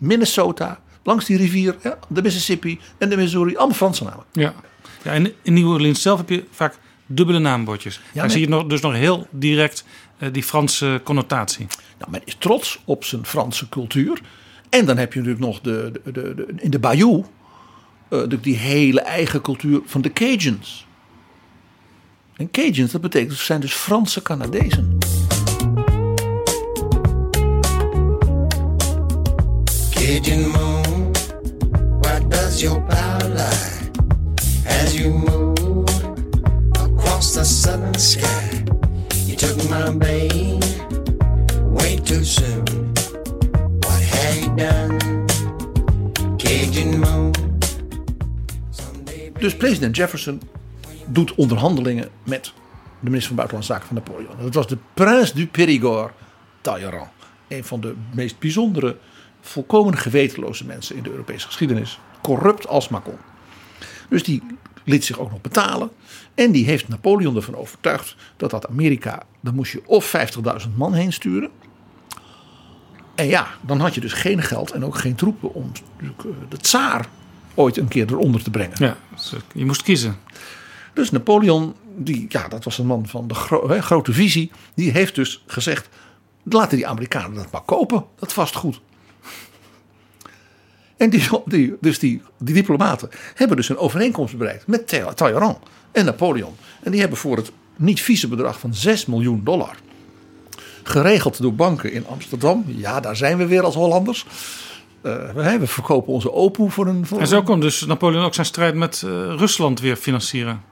Minnesota, langs die rivier, de Mississippi en de Missouri, allemaal Franse namen. Ja. ja en in New Orleans zelf heb je vaak dubbele naambordjes. Ja, nee. zie je nog, dus nog heel direct eh, die Franse connotatie. Nou, men is trots op zijn Franse cultuur. En dan heb je natuurlijk nog de, de, de, de- in de Bayou de- die hele eigen cultuur van de Cajuns. En Cajuns, dat betekent, ze zijn dus Franse Canadezen. Cajun moon, why does your power lie as you move across the southern sky? You took my babe way too soon. What have you done, Cajun moon? Dus president Jefferson doet onderhandelingen met de minister van Buitenlandse Zaken van Napoleon. Dat was de Prince du Périgord Talleyrand. Een van de meest bijzondere, volkomen gewetenloze mensen in de Europese geschiedenis. Corrupt als maar kon. Dus die liet zich ook nog betalen. En die heeft Napoleon ervan overtuigd dat dat Amerika, daar moest je of 50.000 man heen sturen. En ja, dan had je dus geen geld en ook geen troepen om eh, de tsaar ooit een keer eronder te brengen. Ja, je moest kiezen. Dus Napoleon, die, ja, dat was een man van de gro- grote visie, die heeft dus gezegd: laten die Amerikanen dat maar kopen, dat vastgoed. En die, die, dus die, die diplomaten hebben dus een overeenkomst bereikt met Tal- Talleyrand en Napoleon. En die hebben voor het niet vieze bedrag van 6 miljoen dollar, geregeld door banken in Amsterdam. Ja, daar zijn we weer als Hollanders. Eh, we, verkopen onze Opel voor een. Voor En zo kon dus Napoleon ook zijn strijd met eh, Rusland weer financieren.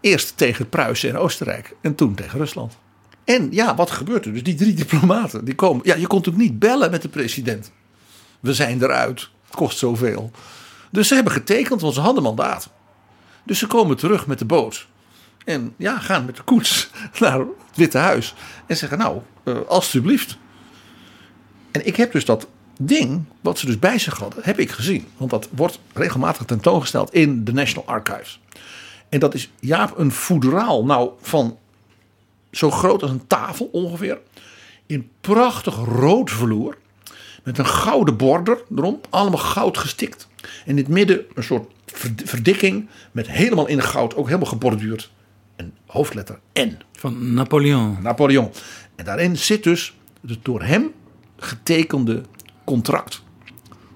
Eerst tegen Pruisen en Oostenrijk en toen tegen Rusland. En ja, wat gebeurt er? Dus die drie diplomaten, die komen. Ja, je kon natuurlijk niet bellen met de president. We zijn eruit, kost zoveel. Dus ze hebben getekend, want ze hadden mandaat. Dus ze komen terug met de boot. En ja, gaan met de koets [LAUGHS] naar het Witte Huis. En zeggen, nou, eh, alstublieft. En ik heb dus dat ding, wat ze dus bij zich hadden, heb ik gezien. Want dat wordt regelmatig tentoongesteld in de National Archives. En dat is Jaap een voederaal. Nou, van zo groot als een tafel ongeveer. In prachtig rood vloer. Met een gouden border erom. Allemaal goud gestikt. In het midden een soort verd- verdikking. Met helemaal in goud. Ook helemaal geborduurd. Een hoofdletter N. Van Napoleon. Napoleon. En daarin zit dus het door hem getekende contract.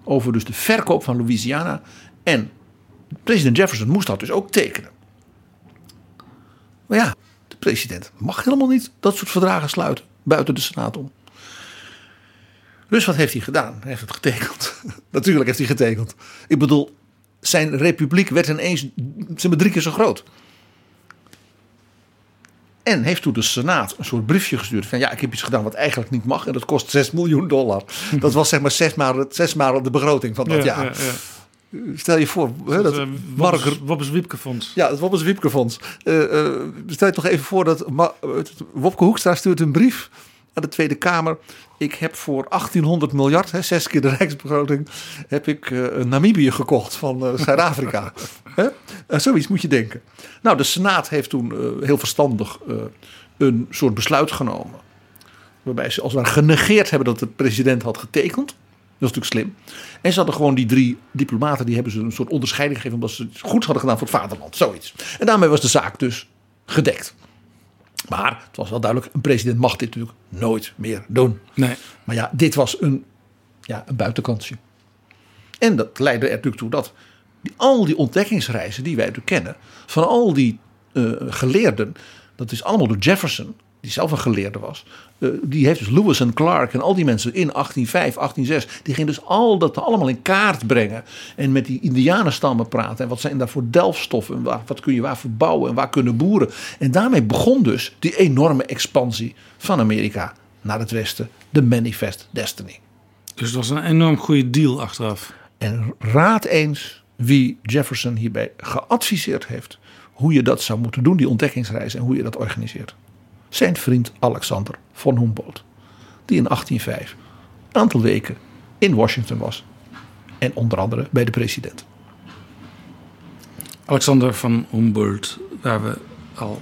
Over dus de verkoop van Louisiana. En president Jefferson moest dat dus ook tekenen. Maar ja, de president mag helemaal niet dat soort verdragen sluiten. Buiten de Senaat om. Dus wat heeft hij gedaan? Hij heeft het getekend. [LAUGHS] Natuurlijk heeft hij getekend. Ik bedoel, zijn republiek werd ineens maar, drie keer zo groot. En heeft toen de Senaat een soort briefje gestuurd van ja, ik heb iets gedaan wat eigenlijk niet mag en dat kost 6 miljoen dollar. [LAUGHS] Dat was zeg maar zes maal, zes maal de begroting van dat Ja, jaar. ja, ja. Stel je voor, hè, dat eh, Mark, Wobbes- Wobbes Wiepkefonds. ja, het Wobbes Wiepkefonds. Eh, eh, stel je toch even voor dat Wopke Hoekstra stuurt een brief aan de Tweede Kamer. Ik heb voor 1800 miljard, hè, zes keer de [LAUGHS] rijksbegroting, heb ik eh, Namibië gekocht van eh, Zuid-Afrika. [LAUGHS] Eh, zoiets moet je denken. Nou, de Senaat heeft toen heel verstandig een soort besluit genomen. Waarbij ze als het ware genegeerd hebben dat de president had getekend. Dat is natuurlijk slim. En ze hadden gewoon die drie diplomaten, die hebben ze een soort onderscheiding gegeven omdat ze het goed hadden gedaan voor het vaderland. Zoiets. En daarmee was de zaak dus gedekt. Maar het was wel duidelijk, een president mag dit natuurlijk nooit meer doen. Nee. Maar ja, dit was een, ja, een buitenkantje. En dat leidde er natuurlijk toe dat die, al die ontdekkingsreizen die wij natuurlijk kennen, van al die eh, geleerden, dat is allemaal door Jefferson, die zelf een geleerde was. eh, die heeft dus Lewis en Clark en al die mensen in 1805, 1806, die gingen dus al dat allemaal in kaart brengen. En met die indianenstammen praten. En wat zijn daar voor delfstoffen? En waar, wat kun je waar verbouwen? En waar kunnen boeren? En daarmee begon dus die enorme expansie van Amerika naar het westen. De Manifest Destiny. Dus het was een enorm goede deal achteraf. En raad eens wie Jefferson hierbij geadviseerd heeft. Hoe je dat zou moeten doen, die ontdekkingsreis en hoe je dat organiseert. Zijn vriend Alexander von Humboldt. Die in 1805 een aantal weken in Washington was. En onder andere bij de president. Alexander van Humboldt, waar we al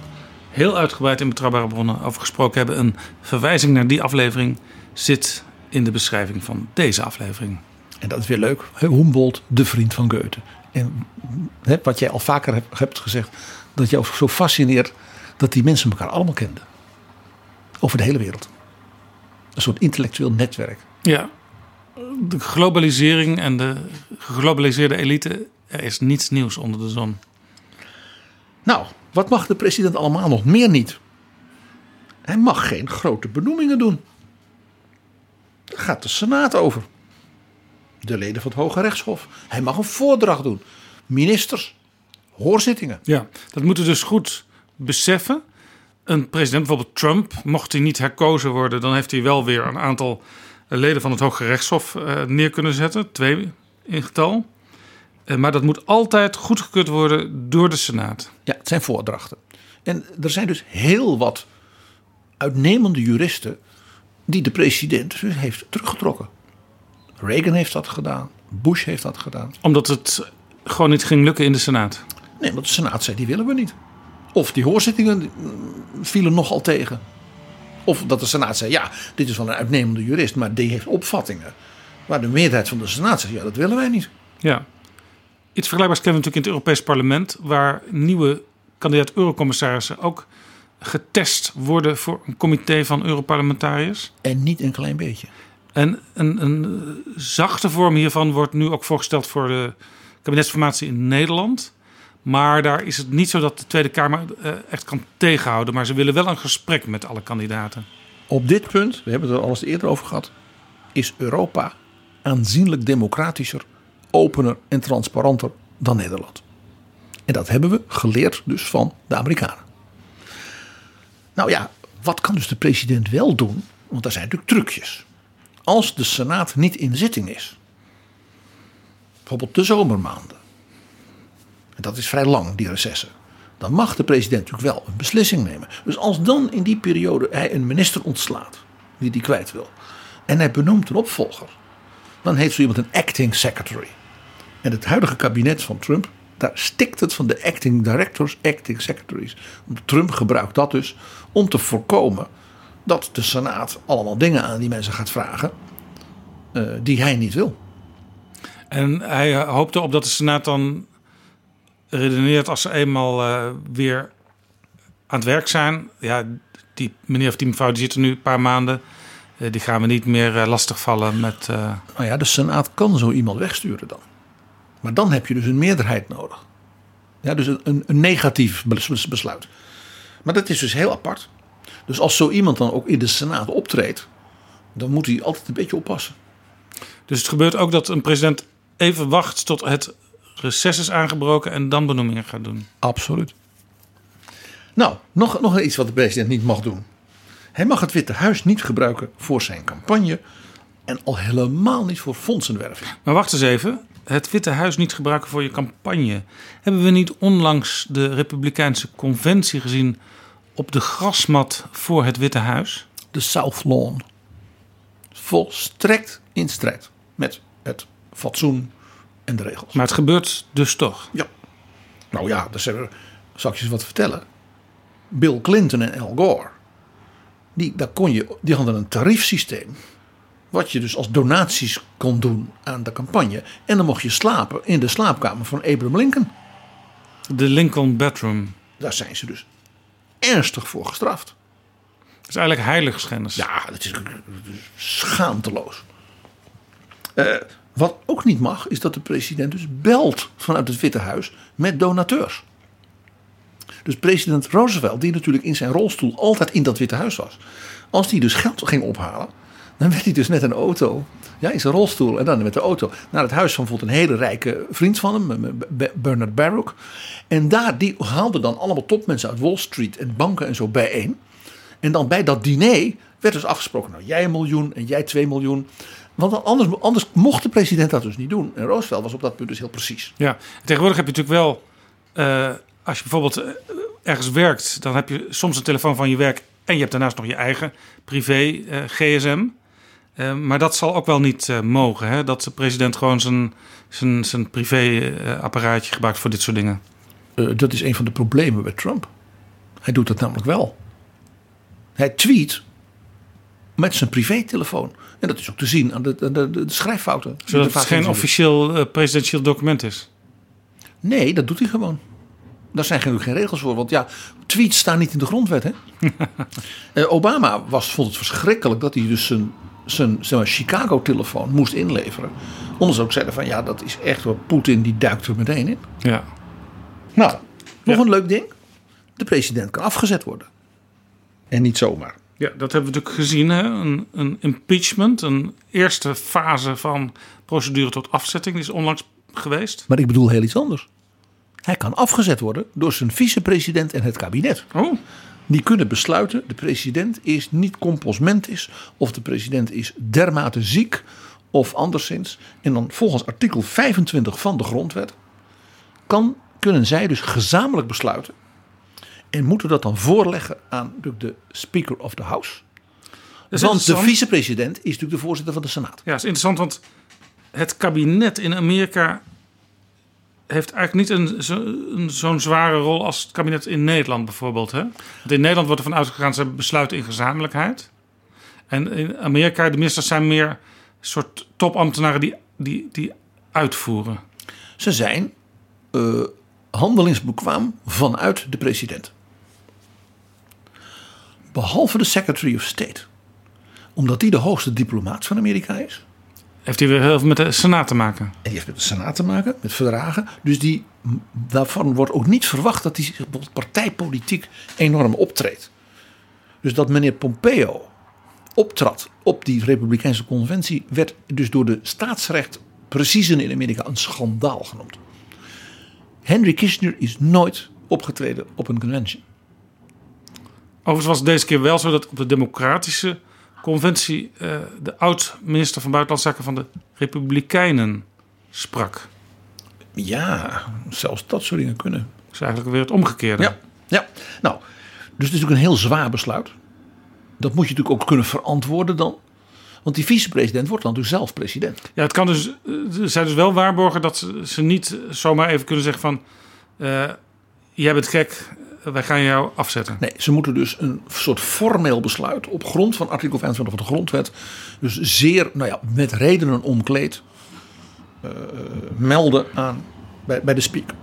heel uitgebreid in betrouwbare bronnen over gesproken hebben. Een verwijzing naar die aflevering zit in de beschrijving van deze aflevering. En dat is weer leuk. Humboldt, de vriend van Goethe. En wat jij al vaker hebt, hebt gezegd, dat jou zo fascineert dat die mensen elkaar allemaal kenden. Over de hele wereld. Een soort intellectueel netwerk. Ja, de globalisering en de geglobaliseerde elite, er is niets nieuws onder de zon. Nou, wat mag de president allemaal nog meer niet? Hij mag geen grote benoemingen doen. Daar gaat de Senaat over. De leden van het Hoge Rechtshof. Hij mag een voordracht doen. Ministers, hoorzittingen. Ja, dat moeten we dus goed beseffen. Een president, bijvoorbeeld Trump, mocht hij niet herkozen worden, dan heeft hij wel weer een aantal leden van het Hoge Rechtshof eh, neer kunnen zetten. Twee in getal. Eh, maar dat moet altijd goedgekeurd worden door de Senaat. Ja, het zijn voordrachten. En er zijn dus heel wat uitnemende juristen die de president dus heeft teruggetrokken. Reagan heeft dat gedaan. Bush heeft dat gedaan. Omdat het gewoon niet ging lukken in de Senaat. Nee, want de Senaat zei die willen we niet. Of die hoorzittingen vielen nogal tegen. Of dat de Senaat zei ja, dit is wel een uitnemende jurist, maar die heeft opvattingen. Maar de meerderheid van de Senaat zegt ja, dat willen wij niet. Ja. Iets vergelijkbaars kennen we natuurlijk in het Europees Parlement, waar nieuwe kandidaat-eurocommissarissen ook getest worden voor een comité van Europarlementariërs. En niet een klein beetje. En een, een zachte vorm hiervan wordt nu ook voorgesteld voor de kabinetsformatie in Nederland. Maar daar is het niet zo dat de Tweede Kamer eh, echt kan tegenhouden. Maar ze willen wel een gesprek met alle kandidaten. Op dit punt, we hebben het er al eens eerder over gehad, is Europa aanzienlijk democratischer, opener en transparanter dan Nederland. En dat hebben we geleerd dus van de Amerikanen. Nou ja, wat kan dus de president wel doen? Want daar zijn natuurlijk trucjes. Als de Senaat niet in zitting is, bijvoorbeeld de zomermaanden, en dat is vrij lang, die recessen, dan mag de president natuurlijk wel een beslissing nemen. Dus als dan in die periode hij een minister ontslaat, die die kwijt wil, en hij benoemt een opvolger, dan heeft zo iemand een acting secretary. En het huidige kabinet van Trump, daar stikt het van de acting directors, acting secretaries. Trump gebruikt dat dus om te voorkomen dat de Senaat allemaal dingen aan die mensen gaat vragen uh, die hij niet wil. En hij hoopt erop dat de Senaat dan redeneert als ze eenmaal uh, weer aan het werk zijn. Ja, die meneer of die mevrouw die zitten nu een paar maanden. Uh, die gaan we niet meer lastigvallen met. Nou ja, de Senaat kan zo iemand wegsturen dan. Maar dan heb je dus een meerderheid nodig. Ja, dus een, een negatief besluit. Maar dat is dus heel apart. Dus als zo iemand dan ook in de Senaat optreedt, dan moet hij altijd een beetje oppassen. Dus het gebeurt ook dat een president even wacht tot het reces is aangebroken en dan benoemingen gaat doen. Absoluut. Nou, nog, nog iets wat de president niet mag doen. Hij mag het Witte Huis niet gebruiken voor zijn campagne en al helemaal niet voor fondsenwerving. Maar wacht eens even. Het Witte Huis niet gebruiken voor je campagne. Hebben we niet onlangs de Republikeinse Conventie gezien op de grasmat voor het Witte Huis? De South Lawn. Volstrekt in strijd met het fatsoen en de regels. Maar het gebeurt dus toch? Ja. Nou ja, dus er, zal ik je eens wat vertellen. Bill Clinton en Al Gore, die, daar kon je, die hadden een tariefsysteem. Wat je dus als donaties kon doen aan de campagne. En dan mocht je slapen in de slaapkamer van Abraham Lincoln. De Lincoln Bedroom. Daar zijn ze dus ernstig voor gestraft. Dat is eigenlijk heiligschennis. Ja, dat is schaamteloos. Uh, wat ook niet mag, is dat de president dus belt vanuit het Witte Huis met donateurs. Dus president Roosevelt, die natuurlijk in zijn rolstoel altijd in dat Witte Huis was. Als die dus geld ging ophalen, dan werd hij dus met een auto, ja, in zijn rolstoel en dan met de auto, naar het huis van bijvoorbeeld een hele rijke vriend van hem, Bernard Baruch. En daar, die haalde dan allemaal topmensen uit Wall Street en banken en zo bijeen. En dan bij dat diner werd dus afgesproken, nou jij een miljoen en jij twee miljoen. Want anders, anders mocht de president dat dus niet doen. En Roosevelt was op dat punt dus heel precies. Ja, tegenwoordig heb je natuurlijk wel, eh, als je bijvoorbeeld eh, ergens werkt, dan heb je soms een telefoon van je werk en je hebt daarnaast nog je eigen privé eh, gsm. Maar dat zal ook wel niet mogen, hè? dat de president gewoon zijn, zijn, zijn privé apparaatje gebruikt voor dit soort dingen. Dat is een van de problemen bij Trump. Hij doet dat namelijk wel. Hij tweet met zijn privételefoon. En dat is ook te zien aan de, de, de, de schrijffouten. Zodat het geen officieel eh, presidentieel document is. Nee, dat doet hij gewoon. Daar zijn natuurlijk geen regels voor. Want ja, tweets staan niet in de grondwet. Hè? [LAUGHS] Eh, Obama was, vond het verschrikkelijk dat hij dus zijn, zijn zeg maar, Chicago-telefoon moest inleveren. Omdat ze ook zeiden van ja, dat is echt wat Poetin die duikt er meteen in. Ja. Nou, nog een leuk ding. De president kan afgezet worden. En niet zomaar. Ja, dat hebben we natuurlijk gezien. Hè? Een, een impeachment, een eerste fase van procedure tot afzetting, die is onlangs geweest. Maar ik bedoel heel iets anders. Hij kan afgezet worden door zijn vicepresident en het kabinet. Oh. Die kunnen besluiten, de president is niet composmentis... of de president is dermate ziek of anderszins. En dan volgens artikel 25 van de grondwet... Kan, kunnen zij dus gezamenlijk besluiten... en moeten dat dan voorleggen aan de- Speaker of the House... Want de vicepresident is natuurlijk de voorzitter van de Senaat. Ja, is interessant, want het kabinet in Amerika heeft eigenlijk niet een, zo- een, zo'n zware rol als het kabinet in Nederland bijvoorbeeld. Hè? Want in Nederland wordt er van uitgegaan, ze besluiten in gezamenlijkheid. En in Amerika, de ministers zijn meer soort topambtenaren die, die, die uitvoeren. Ze zijn eh, handelingsbekwaam vanuit de president. Behalve de Secretary of State. Omdat die de hoogste diplomaat van Amerika is. Heeft hij weer heel veel met de Senaat te maken? En die heeft met de Senaat te maken, met verdragen. Dus die, daarvan wordt ook niet verwacht dat hij zich bijvoorbeeld partijpolitiek enorm optreedt. Dus dat meneer Pompeo optrad op die Republikeinse conventie... werd dus door de staatsrecht preciezen in Amerika een schandaal genoemd. Henry Kissinger is nooit opgetreden op een convention. Overigens was het deze keer wel zo dat op de democratische conventie eh, de oud-minister van Buitenlandse Zaken van de Republikeinen sprak. Ja, zelfs dat soort dingen kunnen. Dat is eigenlijk weer het omgekeerde. Ja, ja. nou, dus het is natuurlijk een heel zwaar besluit. Dat moet je natuurlijk ook kunnen verantwoorden dan. Want die vicepresident wordt dan natuurlijk zelf president. Ja, het kan dus, eh, er zijn dus wel waarborgen dat ze, ze niet zomaar even kunnen zeggen van... eh, jij bent gek, wij gaan jou afzetten. Nee, ze moeten dus een soort formeel besluit op grond van artikel 25 van de grondwet. Dus zeer, nou ja, met redenen omkleed. eh, melden aan bij, bij de speaker.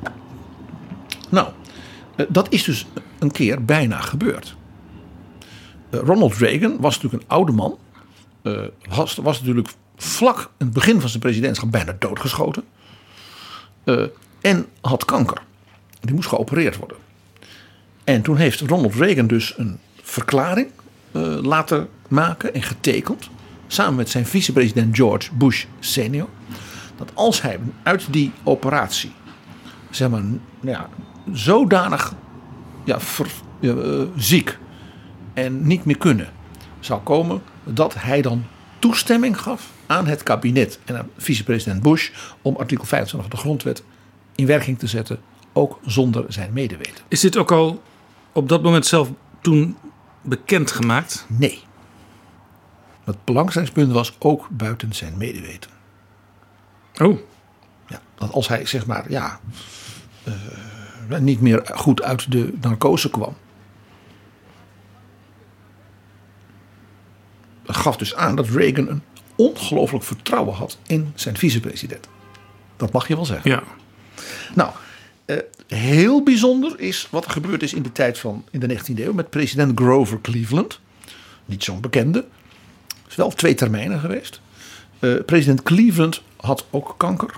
Nou, eh, dat is dus een keer bijna gebeurd. Eh, Ronald Reagan was natuurlijk een oude man. Was, was natuurlijk vlak in het begin van zijn presidentschap bijna doodgeschoten. En had kanker. Die moest geopereerd worden. En toen heeft Ronald Reagan dus een verklaring eh, laten maken en getekend. Samen met zijn vicepresident George Bush senior. Dat als hij uit die operatie, zeg maar, nou ja, zodanig ja, eh, ziek en niet meer kunnen zou komen, dat hij dan toestemming gaf aan het kabinet en aan vicepresident Bush om artikel 25 van de grondwet in werking te zetten, ook zonder zijn medeweten. Is dit ook al op dat moment zelf toen bekendgemaakt? Nee. Het belangrijkste was ook buiten zijn medeweten. Oh. Ja, dat als hij zeg maar ja, eh, niet meer goed uit de narcose kwam. Dat gaf dus aan dat Reagan een ongelooflijk vertrouwen had in zijn vicepresident. Dat mag je wel zeggen. Ja. Nou, eh, heel bijzonder is wat er gebeurd is in de tijd van in de 19e eeuw met president Grover Cleveland. Niet zo'n bekende. Is wel twee termijnen geweest. Eh, president Cleveland had ook kanker.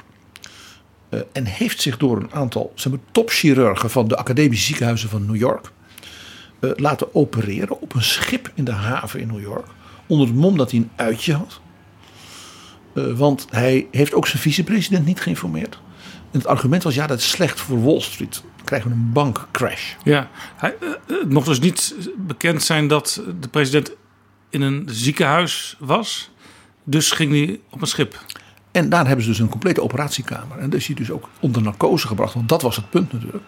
Eh, en heeft zich door een aantal zeg topchirurgen van de academische ziekenhuizen van New York laten opereren op een schip in de haven in New York. Onder het mom dat hij een uitje had. Want hij heeft ook zijn vicepresident niet geïnformeerd. En het argument was: ja, dat is slecht voor Wall Street. Dan krijgen we een bankcrash. Ja, hij, eh, het mocht dus niet bekend zijn dat de president in een ziekenhuis was. Dus ging hij op een schip. En daar hebben ze dus een complete operatiekamer. En dus is hij dus ook onder narcose gebracht, want dat was het punt natuurlijk.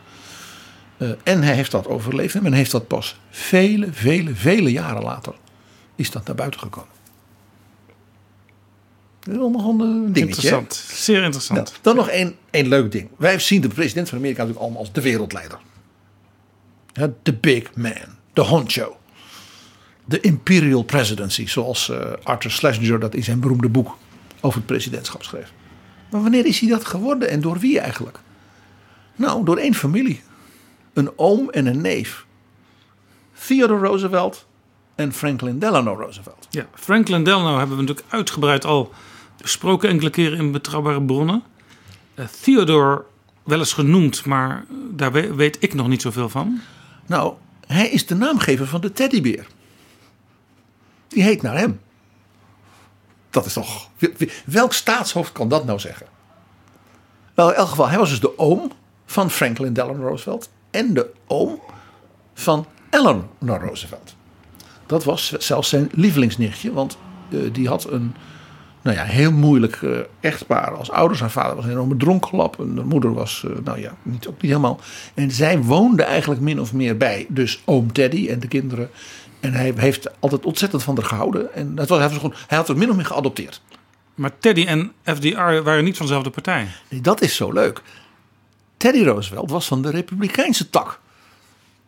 Eh, en hij heeft dat overleefd. En men heeft dat pas vele, vele, vele jaren later is dat naar buiten gekomen. Gewoon een dingetje. Interessant. Zeer interessant. Nou, dan nog één, één leuk ding. Wij zien de president van Amerika natuurlijk allemaal als de wereldleider. Ja, De big man. De honcho. De imperial presidency. Zoals eh, Arthur Schlesinger dat in zijn beroemde boek over het presidentschap schreef. Maar wanneer is hij dat geworden en door wie eigenlijk? Nou, door één familie. Een oom en een neef. Theodore Roosevelt en Franklin Delano Roosevelt. Ja, Franklin Delano hebben we natuurlijk uitgebreid al besproken enkele keren in betrouwbare bronnen. Eh, Theodore wel eens genoemd, maar daar we- weet ik nog niet zoveel van. Nou, hij is de naamgever van de teddybeer. Die heet naar hem. Dat is toch. Welk staatshoofd kan dat nou zeggen? Nou, in elk geval, hij was dus de oom van Franklin Delano Roosevelt. En de oom van Eleanor Roosevelt. Dat was zelfs zijn lievelingsnichtje, want eh, die had een nou ja, heel moeilijk eh, echtpaar als ouders. Haar vader was een enorme dronkenlap en de moeder was, eh, nou ja, niet, ook niet helemaal. En zij woonde eigenlijk min of meer bij, dus oom Teddy en de kinderen. En hij heeft altijd ontzettend van haar gehouden. En dat was, hij, was gewoon, hij had het min of meer geadopteerd. Maar Teddy en FDR waren niet van dezelfde partij. Nee, dat is zo leuk. Teddy Roosevelt was van de Republikeinse tak.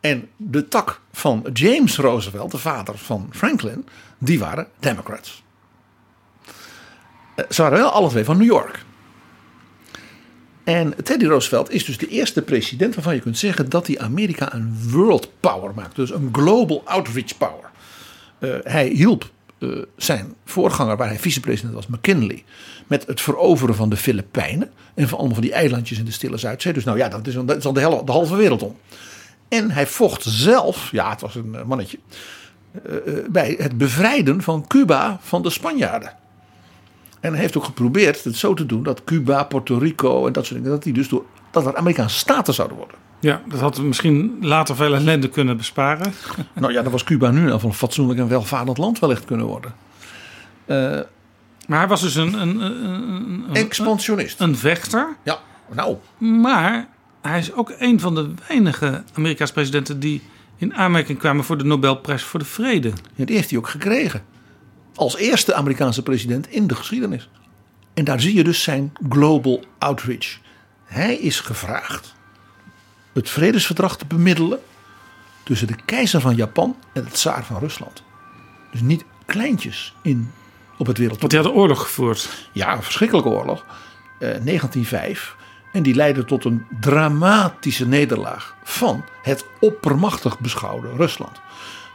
En de tak van James Roosevelt, de vader van Franklin, die waren Democrats. Eh, Ze waren wel alle twee van New York. En Teddy Roosevelt is dus de eerste president waarvan je kunt zeggen dat hij Amerika een world power maakt. Dus een global outreach power. Eh, hij hielp eh, zijn voorganger, waar hij vicepresident was, McKinley, met het veroveren van de Filipijnen. En van allemaal van die eilandjes in de Stille Zuidzee. Dus nou ja, dat is, al de, de halve wereld om. En hij vocht zelf, ja, het was een mannetje, bij het bevrijden van Cuba van de Spanjaarden. En hij heeft ook geprobeerd het zo te doen dat Cuba, Puerto Rico en dat soort dingen, dat die dus door dat er Amerikaanse staten zouden worden. Ja, dat had misschien later veel ellende kunnen besparen. [LAUGHS] Nou ja, dan was Cuba nu geval een fatsoenlijk en welvarend land wellicht kunnen worden. Eh, Maar hij was dus een... een, een, een- een Expansionist. Een vechter. Ja, nou. Maar hij is ook een van de weinige Amerikaanse presidenten... die in aanmerking kwamen voor de Nobelprijs voor de Vrede. Ja, die heeft hij ook gekregen. Als eerste Amerikaanse president in de geschiedenis. En daar zie je dus zijn global outreach. Hij is gevraagd het vredesverdrag te bemiddelen tussen de keizer van Japan en het tsaar van Rusland. Dus niet kleintjes in, op het wereldtoneel. Want die hadden oorlog gevoerd. Ja, een verschrikkelijke oorlog. Eh, 1905. En die leidde tot een dramatische nederlaag van het oppermachtig beschouwde Rusland.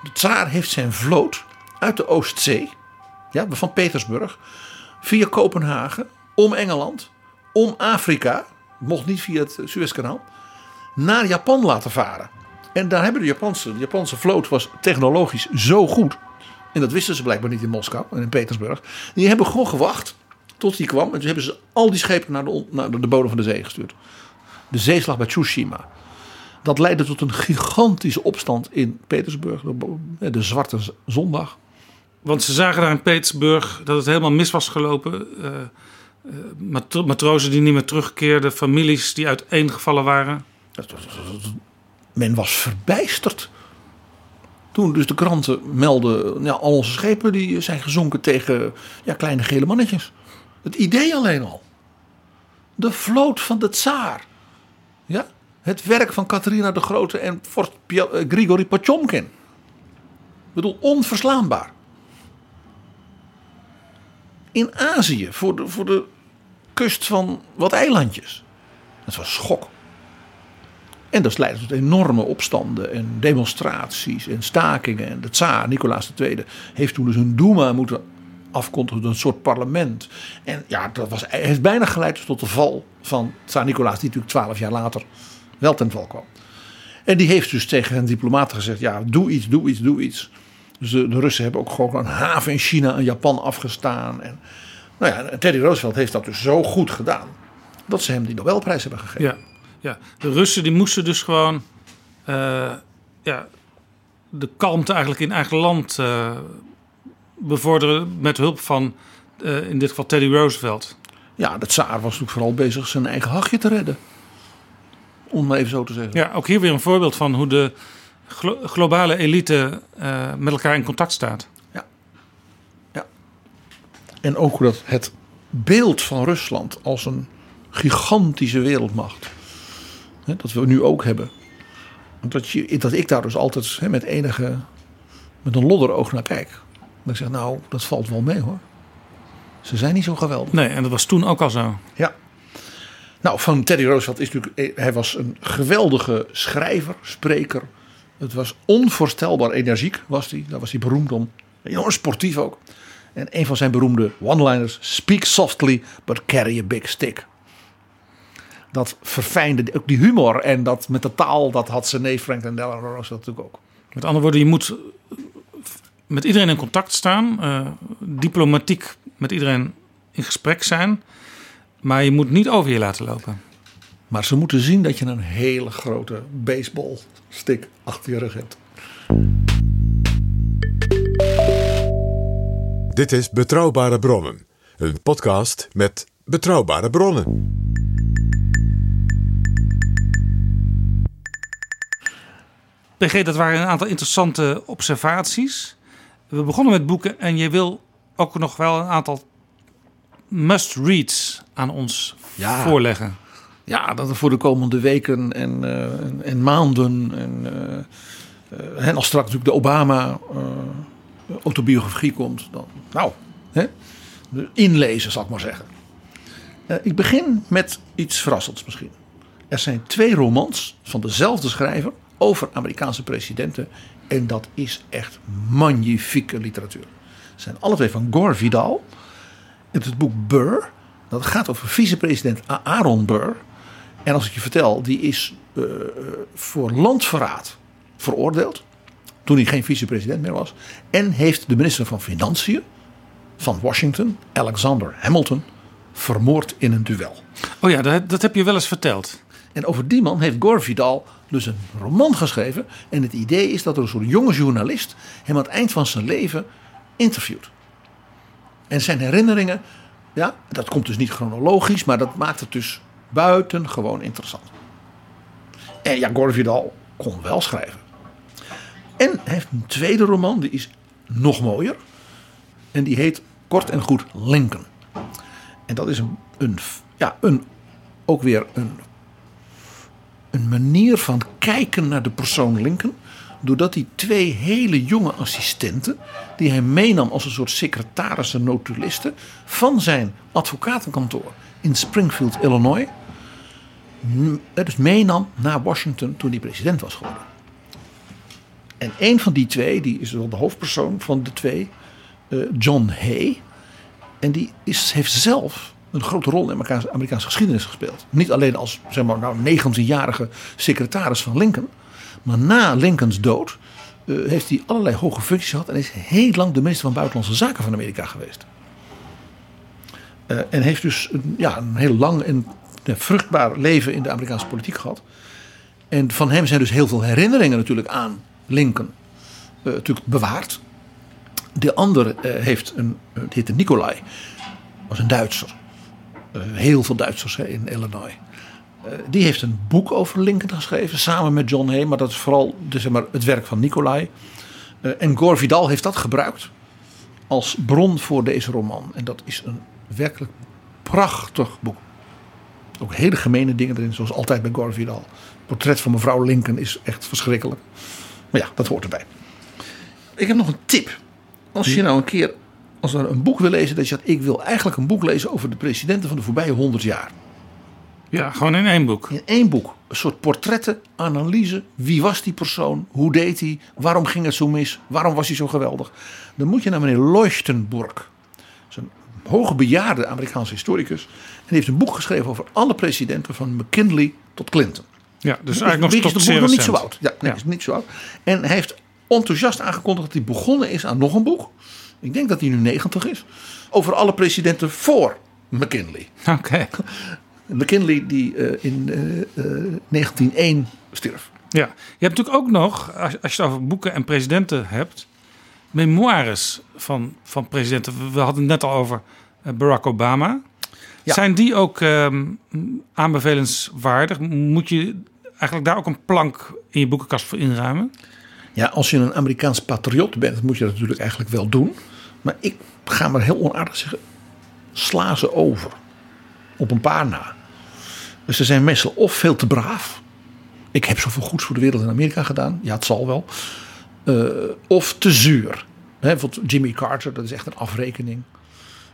De tsaar heeft zijn vloot uit de Oostzee, ja, van Petersburg, via Kopenhagen, om Engeland, om Afrika, mocht niet via het Suezkanaal, naar Japan laten varen. En daar hebben de Japanse, de Japanse vloot was technologisch zo goed. En dat wisten ze blijkbaar niet in Moskou en in Petersburg. Die hebben gewoon gewacht tot die kwam. En toen hebben ze al die schepen naar de, naar de bodem van de zee gestuurd. De zeeslag bij Tsushima. Dat leidde tot een gigantische opstand in Petersburg. De, Zwarte Zondag. Want ze zagen daar in Petersburg dat het helemaal mis was gelopen. Eh, eh, matro- matrozen die niet meer terugkeerden. Families die uiteengevallen waren. Men was verbijsterd. Toen dus de kranten melden, ja, al onze schepen die zijn gezonken tegen ja, kleine gele mannetjes. Het idee alleen al. De vloot van de tsaar. Ja? Het werk van Catharina de Grote en Pia- eh, Grigori Potjomkin. Ik bedoel, onverslaanbaar. In Azië, voor de, voor de kust van wat eilandjes. Dat was schok. En dat leidde tot enorme opstanden en demonstraties en stakingen. En de tsaar, Nicolaas II, heeft toen dus een Duma moeten afkondigen, een soort parlement. En ja, dat was, heeft bijna geleid tot de val van tsaar Nicolaas, die natuurlijk twaalf jaar later wel ten val kwam. En die heeft dus tegen een diplomaten gezegd, ja, doe iets, doe iets, doe iets. Dus de, de Russen hebben ook gewoon een haven in China en Japan afgestaan. En, nou ja, Teddy Roosevelt heeft dat dus zo goed gedaan, dat ze hem die Nobelprijs hebben gegeven. Ja, ja. de Russen die moesten dus gewoon eh, ja, de kalmte eigenlijk in eigen land eh, bevorderen met hulp van eh, in dit geval Teddy Roosevelt. Ja, de tsaar was natuurlijk vooral bezig zijn eigen hachje te redden. Om maar even zo te zeggen. Ja, ook hier weer een voorbeeld van hoe de glo- globale elite eh, met elkaar in contact staat. En ook hoe dat het beeld van Rusland als een gigantische wereldmacht. Hè, dat we nu ook hebben. Dat, je, dat ik daar dus altijd hè, met enige. met een lodderoog naar kijk. Dat ik zeg, nou, dat valt wel mee hoor. Ze zijn niet zo geweldig. Nee, en dat was toen ook al zo. Ja. Nou, van Teddy Roosevelt is natuurlijk. eh, Hij was een geweldige schrijver, spreker. Het was onvoorstelbaar energiek, was hij. Daar was hij beroemd om. Enorm sportief ook. En een van zijn beroemde one-liners: Speak softly, but carry a big stick. Dat verfijnde ook die humor en dat met de taal, dat had zijn neef Franklin Delano Roosevelt natuurlijk ook. Met andere woorden, je moet met iedereen in contact staan, eh, diplomatiek met iedereen in gesprek zijn, maar je moet niet over je laten lopen. Maar ze moeten zien dat je een hele grote baseballstick achter je rug hebt. Dit is Betrouwbare Bronnen, een podcast met betrouwbare bronnen. PG, dat waren een aantal interessante observaties. We begonnen met boeken en je wil ook nog wel een aantal must-reads aan ons Ja. voorleggen. Ja, dat er voor de komende weken en, eh, en, en maanden. En, eh, eh, als straks natuurlijk de Obama-autobiografie komt. Dan, nou, hè, inlezen zal ik maar zeggen. Ik begin met iets verrassends misschien. Er zijn twee romans van dezelfde schrijver over Amerikaanse presidenten. En dat is echt magnifieke literatuur. Ze zijn alle twee van Gore Vidal. Het het boek Burr. Dat gaat over vicepresident Aaron Burr. En als ik je vertel, die is eh, voor landverraad veroordeeld. Toen hij geen vicepresident meer was. En heeft de minister van Financiën van Washington, Alexander Hamilton, vermoord in een duel. Oh ja, dat, dat heb je wel eens verteld. En over die man heeft Gore Vidal dus een roman geschreven. En het idee is dat er een soort jonge journalist hem aan het eind van zijn leven interviewt. En zijn herinneringen, ja, dat komt dus niet chronologisch, maar dat maakt het dus buitengewoon interessant. En ja, Gore Vidal kon wel schrijven. En hij heeft een tweede roman, die is nog mooier. En die heet kort en goed Lincoln. En dat is een, een, ja, een, ook weer een, een manier van kijken naar de persoon Lincoln. Doordat hij twee hele jonge assistenten, die hij meenam als een soort secretaris en notulisten, van zijn advocatenkantoor in Springfield, Illinois, m- dus meenam naar Washington toen hij president was geworden. En een van die twee, die is wel de hoofdpersoon van de twee, eh, John Hay. En die is, heeft zelf een grote rol in Amerikaanse, Amerikaanse geschiedenis gespeeld. Niet alleen als zeg maar, nou, 19-jarige secretaris van Lincoln. Maar na Lincolns dood eh, heeft hij allerlei hoge functies gehad. En is heel lang de minister van Buitenlandse Zaken van Amerika geweest. Eh, en heeft dus een, ja, een heel lang en vruchtbaar leven in de Amerikaanse politiek gehad. En van hem zijn dus heel veel herinneringen natuurlijk aan Lincoln eh, natuurlijk bewaard. De andere eh, heeft een, die heette Nicolai, was een Duitser. Heel veel Duitsers in Illinois. Die heeft een boek over Lincoln geschreven, samen met John Hay. Maar dat is vooral dus, zeg maar, het werk van Nicolai. En Gore Vidal heeft dat gebruikt als bron voor deze roman. En dat is een werkelijk prachtig boek. Ook hele gemene dingen erin, zoals altijd bij Gore Vidal. Het portret van mevrouw Lincoln is echt verschrikkelijk. Maar ja, dat hoort erbij. Ik heb nog een tip. Als je nou een keer als er een boek wil lezen, dat je zegt, ik wil eigenlijk een boek lezen over de presidenten van de voorbije 100 jaar. Ja, gewoon in één boek. In één boek. Een soort portretten, analyse. Wie was die persoon? Hoe deed hij? Waarom ging het zo mis? Waarom was hij zo geweldig? Dan moet je naar meneer Leuchtenburg. Een hoogbejaarde Amerikaanse historicus. En die heeft een boek geschreven over alle presidenten van McKinley tot Clinton. Ja, dus eigenlijk nog tot zeer nog niet zo oud. Ja, nee, is niet zo oud. En hij heeft enthousiast aangekondigd dat hij begonnen is aan nog een boek. Ik denk dat hij nu 90 is. Over alle presidenten voor McKinley. Oké. [LAUGHS] McKinley die eh, in eh, eh, 1901 stierf. Ja, je hebt natuurlijk ook nog, als, als je het over boeken en presidenten hebt, memoires van, van presidenten. We- hadden het net al over eh, Barack Obama. Ja. Zijn die ook ehm, aanbevelenswaardig? Moet je eigenlijk daar ook een plank in je boekenkast voor inruimen? Ja, als je een Amerikaans patriot bent, moet je dat natuurlijk eigenlijk wel doen. Maar ik ga maar heel onaardig zeggen, sla ze over. Op een paar na. Dus ze zijn meestal of veel te braaf. Ik heb zoveel goeds voor de wereld in Amerika gedaan. Ja, het zal wel. Eh, of te zuur. Bijvoorbeeld Jimmy Carter, dat is echt een afrekening.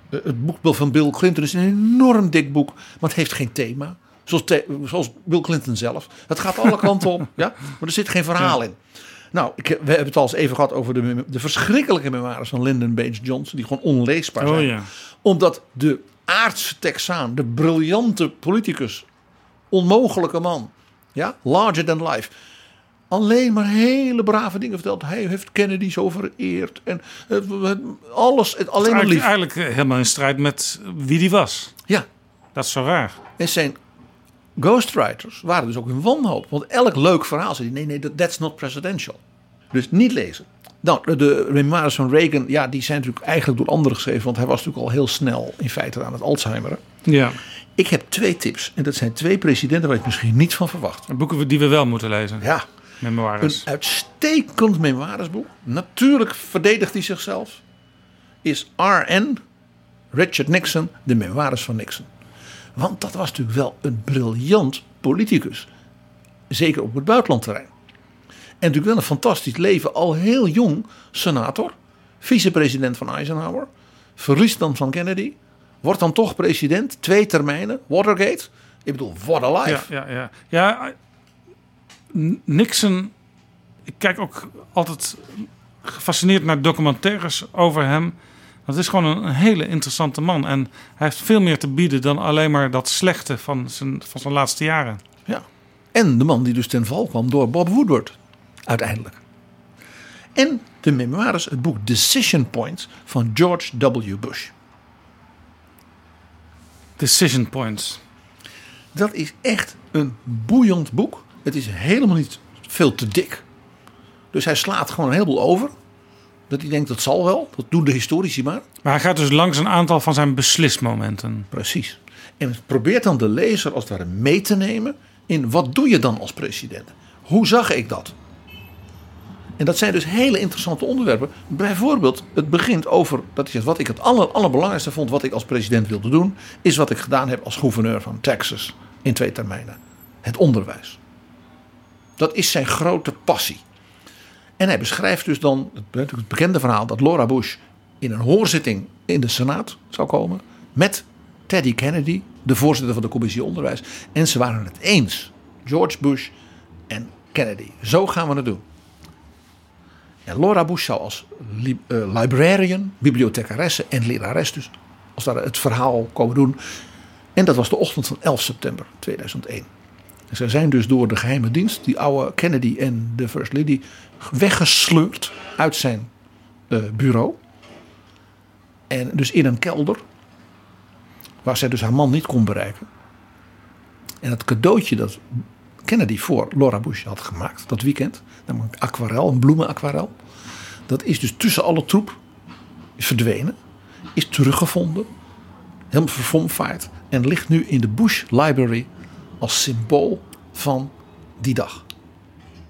Eh, het boek van Bill Clinton is een enorm dik boek, maar het heeft geen thema. Zoals, the- zoals Bill Clinton zelf. Het gaat alle kanten op, ja? maar er zit geen verhaal in. Nou, ik, we hebben het al eens even gehad over de, de verschrikkelijke memoires van Lyndon Baines Johnson, die gewoon onleesbaar zijn. Oh ja. Omdat de aardse Texaan, de briljante politicus, onmogelijke man, ja, larger than life, alleen maar hele brave dingen vertelt. Hij heeft Kennedy zo vereerd en eh, alles, het, alleen maar eigenlijk, lief. eigenlijk eh, helemaal in strijd met wie die was. Ja. Dat is zo raar. En zijn ghostwriters waren dus ook in wanhoop. Want elk leuk verhaal zei nee, nee, that- that's not presidential. Dus niet lezen. Dan, de- de memoires van Reagan, ja, die zijn natuurlijk eigenlijk door anderen geschreven. Want hij was natuurlijk al heel snel in feite aan het Alzheimer. Ja. Ik heb twee tips. En dat zijn twee presidenten waar ik misschien niet van verwacht. Boeken die we wel moeten lezen. Ja. Een uitstekend memoiresboek. Natuurlijk verdedigt hij zichzelf. Is R.N. Richard Nixon, de memoires van Nixon. Want dat was natuurlijk wel een briljant politicus. Zeker op het buitenlandterrein. En natuurlijk wel een fantastisch leven. Al heel jong senator. Vicepresident van Eisenhower. Verliest dan van Kennedy. Wordt dan toch president. Twee termijnen. Watergate. Ik bedoel, what a life. Ja, ja, ja. ja Nixon, ik kijk ook altijd gefascineerd naar documentaires over hem. Dat is gewoon een, een hele interessante man. En hij heeft veel meer te bieden dan alleen maar dat slechte van zijn, van zijn laatste jaren. Ja. En de man die dus ten val kwam door Bob Woodward. Uiteindelijk. En de memoires, het boek Decision Points van George W. Bush. Decision Points. Dat is echt een boeiend boek. Het is helemaal niet veel te dik. Dus hij slaat gewoon een heleboel over. Dat hij denkt, dat zal wel. Dat doen de historici maar. Maar hij gaat dus langs een aantal van zijn beslismomenten. Precies. En probeert dan de lezer als het ware mee te nemen in wat doe je dan als president? Hoe zag ik dat? En dat zijn dus hele interessante onderwerpen. Bijvoorbeeld, het begint over dat hij zegt, wat ik het aller, allerbelangrijkste vond, wat ik als president wilde doen, is wat ik gedaan heb als gouverneur van Texas in twee termijnen. Het onderwijs. Dat is zijn grote passie. En hij beschrijft dus dan het, bekende verhaal dat Laura Bush in een hoorzitting in de Senaat zou komen met Teddy Kennedy, de voorzitter van de commissie onderwijs. En ze waren het eens, George Bush en Kennedy. Zo gaan we het doen. En Laura Bush zou als eh, librarian, bibliothecaresse en lerares dus als daar het verhaal komen doen. En dat was de ochtend van 11 september 2001. En zij zijn dus door de geheime dienst, die oude Kennedy en de First Lady, weggesleurd uit zijn eh, bureau. En dus in een kelder, waar zij dus haar man niet kon bereiken. En het cadeautje dat Kennedy voor Laura Bush had gemaakt dat weekend, namelijk aquarel, een bloemenaquarel, dat is dus tussen alle troep verdwenen, is teruggevonden, helemaal verfomfaaid en ligt nu in de Bush Library als symbool van die dag.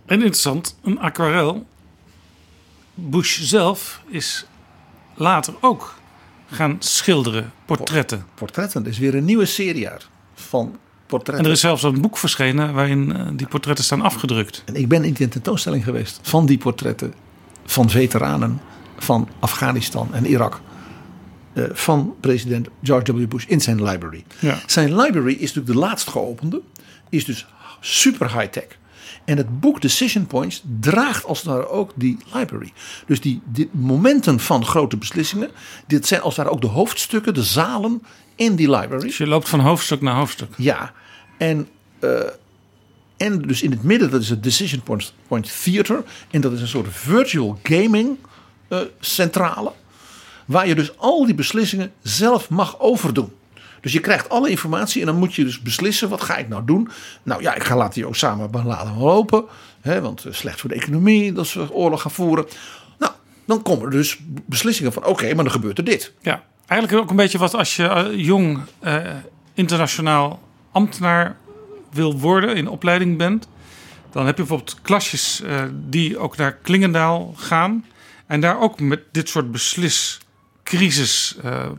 En interessant, een aquarel. Bush zelf is later ook gaan schilderen, portretten. Portretten, is weer een nieuwe serie uit van portretten. En er is zelfs een boek verschenen waarin eh, die portretten staan afgedrukt. En ik ben in de tentoonstelling geweest van die portretten van veteranen van Afghanistan en Irak. Eh, van president George W. Bush in zijn library. Ja. Zijn library is natuurlijk de laatst geopende. Is dus super high-tech. En het boek Decision Points draagt als het ware ook die library. Dus die, die momenten van grote beslissingen. Dit zijn als het ware ook de hoofdstukken, de zalen in die library. Dus je loopt van hoofdstuk naar hoofdstuk. Ja, en, eh, en dus in het midden, dat is het Decision Point, Point Theater. En dat is een soort virtual gaming eh, centrale. Waar je dus al die beslissingen zelf mag overdoen. Dus je krijgt alle informatie en dan moet je dus beslissen: wat ga ik nou doen? Nou ja, ik ga laten die Osama Bin Laden lopen. Hè, want eh, slecht voor de economie dat ze oorlog gaan voeren. Nou, dan komen er dus beslissingen van: oké, maar dan gebeurt er dit. Ja. Eigenlijk ook een beetje wat als je eh, jong eh, internationaal ambtenaar wil worden, in opleiding bent. Dan heb je bijvoorbeeld klasjes die ook naar Klingendaal gaan. En daar ook met dit soort beslis crisis eh,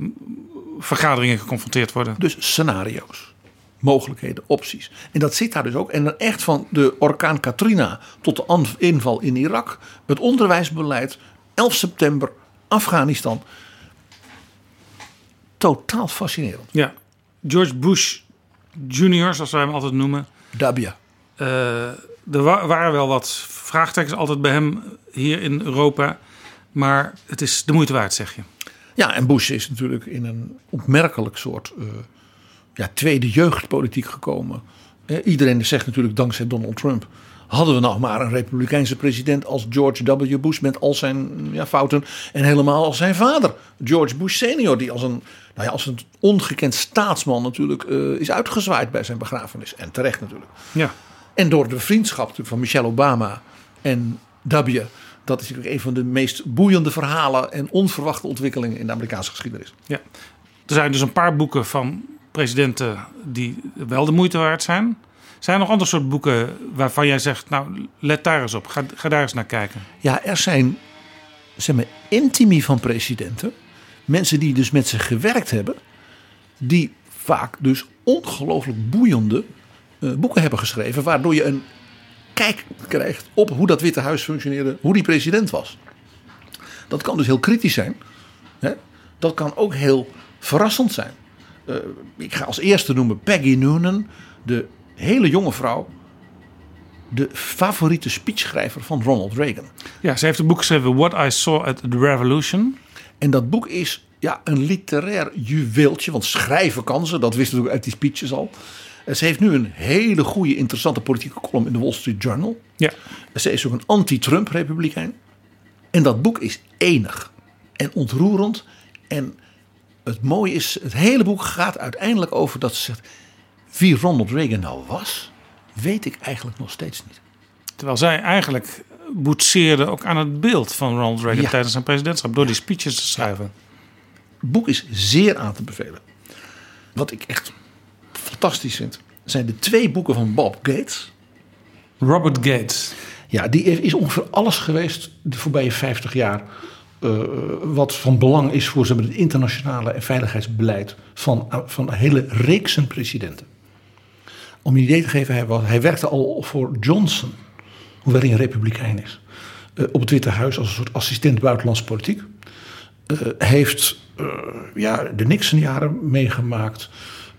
geconfronteerd worden. Dus scenario's, mogelijkheden, opties. En dat zit daar dus ook. En dan echt van de orkaan Katrina tot de inval in Irak, het onderwijsbeleid, 11 september, Afghanistan. Totaal fascinerend. Ja, George Bush Jr., zoals wij hem altijd noemen. W. Eh, er wa- waren wel wat vraagtekens altijd bij hem hier in Europa. Maar het is de moeite waard, zeg je. Ja, en Bush is natuurlijk in een opmerkelijk soort eh, ja, tweede jeugdpolitiek gekomen. Eh, iedereen zegt natuurlijk dankzij Donald Trump. Hadden we nog maar een republikeinse president als George W. Bush met al zijn ja, fouten. En helemaal als zijn vader, George Bush senior. Die als een, nou ja, als een ongekend staatsman natuurlijk eh, is uitgezwaaid bij zijn begrafenis. En terecht natuurlijk. Ja. En door de vriendschap van Michelle Obama en W. Dat is natuurlijk een van de meest boeiende verhalen en onverwachte ontwikkelingen in de Amerikaanse geschiedenis. Ja. Er zijn dus een paar boeken van presidenten die wel de moeite waard zijn. Zijn er nog andere soort boeken waarvan jij zegt, nou let daar eens op, ga, ga daar eens naar kijken. Ja, er zijn zeg maar, intimi van presidenten. Mensen die dus met ze gewerkt hebben. Die vaak dus ongelooflijk boeiende eh, boeken hebben geschreven. Waardoor je een kijk krijgt op hoe dat Witte Huis functioneerde. Hoe die president was. Dat kan dus heel kritisch zijn. Hè? Dat kan ook heel verrassend zijn. Eh, ik ga als eerste noemen Peggy Noonan. De hele jonge vrouw. De favoriete speechschrijver van Ronald Reagan. Ja, ze heeft een boek geschreven, What I Saw at the Revolution. En dat boek is ja, een literair juweeltje. Want schrijven kan ze, dat wist natuurlijk uit die speeches al. En Ze heeft nu een hele goede, interessante politieke column in de Wall Street Journal. Ja. Ze is ook een anti-Trump-republikein. En dat boek is enig en ontroerend. En het mooie is, het hele boek gaat uiteindelijk over dat ze zegt... wie Ronald Reagan nou was, weet ik eigenlijk nog steeds niet. Terwijl zij eigenlijk boetseerde ook aan het beeld van Ronald Reagan Ja. tijdens zijn presidentschap. Door die speeches te schrijven. Het boek is zeer aan te bevelen. Wat ik echt fantastisch vind, zijn de twee boeken van Bob Gates. Robert Gates. Ja, die is ongeveer alles geweest de voorbije 50 jaar. eh, wat van belang is voor zeg maar, het internationale en veiligheidsbeleid van, van een hele reeksen presidenten. Om je een idee te geven, hij, was, hij werkte al voor Johnson, hoewel hij een republikein is, eh, op het Witte Huis als een soort assistent buitenlandse politiek. Eh, heeft ja, de Nixon-jaren meegemaakt.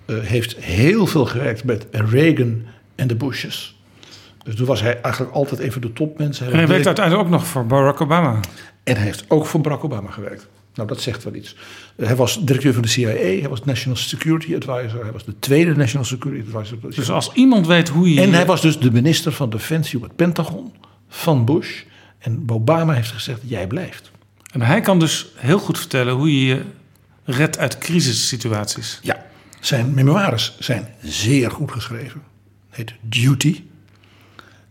Eh, heeft heel veel gewerkt met Reagan en de Bushes. Dus toen was hij eigenlijk altijd even de topmens. En hij werkt uiteindelijk ook nog voor Barack Obama. En hij heeft ook voor Barack Obama gewerkt. Nou, dat zegt wel iets. Hij was directeur van de CIA, hij was National Security Advisor, hij was de tweede National Security Advisor. Dus als iemand weet hoe je... En hij was dus de minister van Defensie op het Pentagon van Bush. En Obama heeft gezegd: jij blijft. En hij kan dus heel goed vertellen hoe je je redt uit crisissituaties. Ja, zijn memoires zijn zeer goed geschreven. Het heet Duty.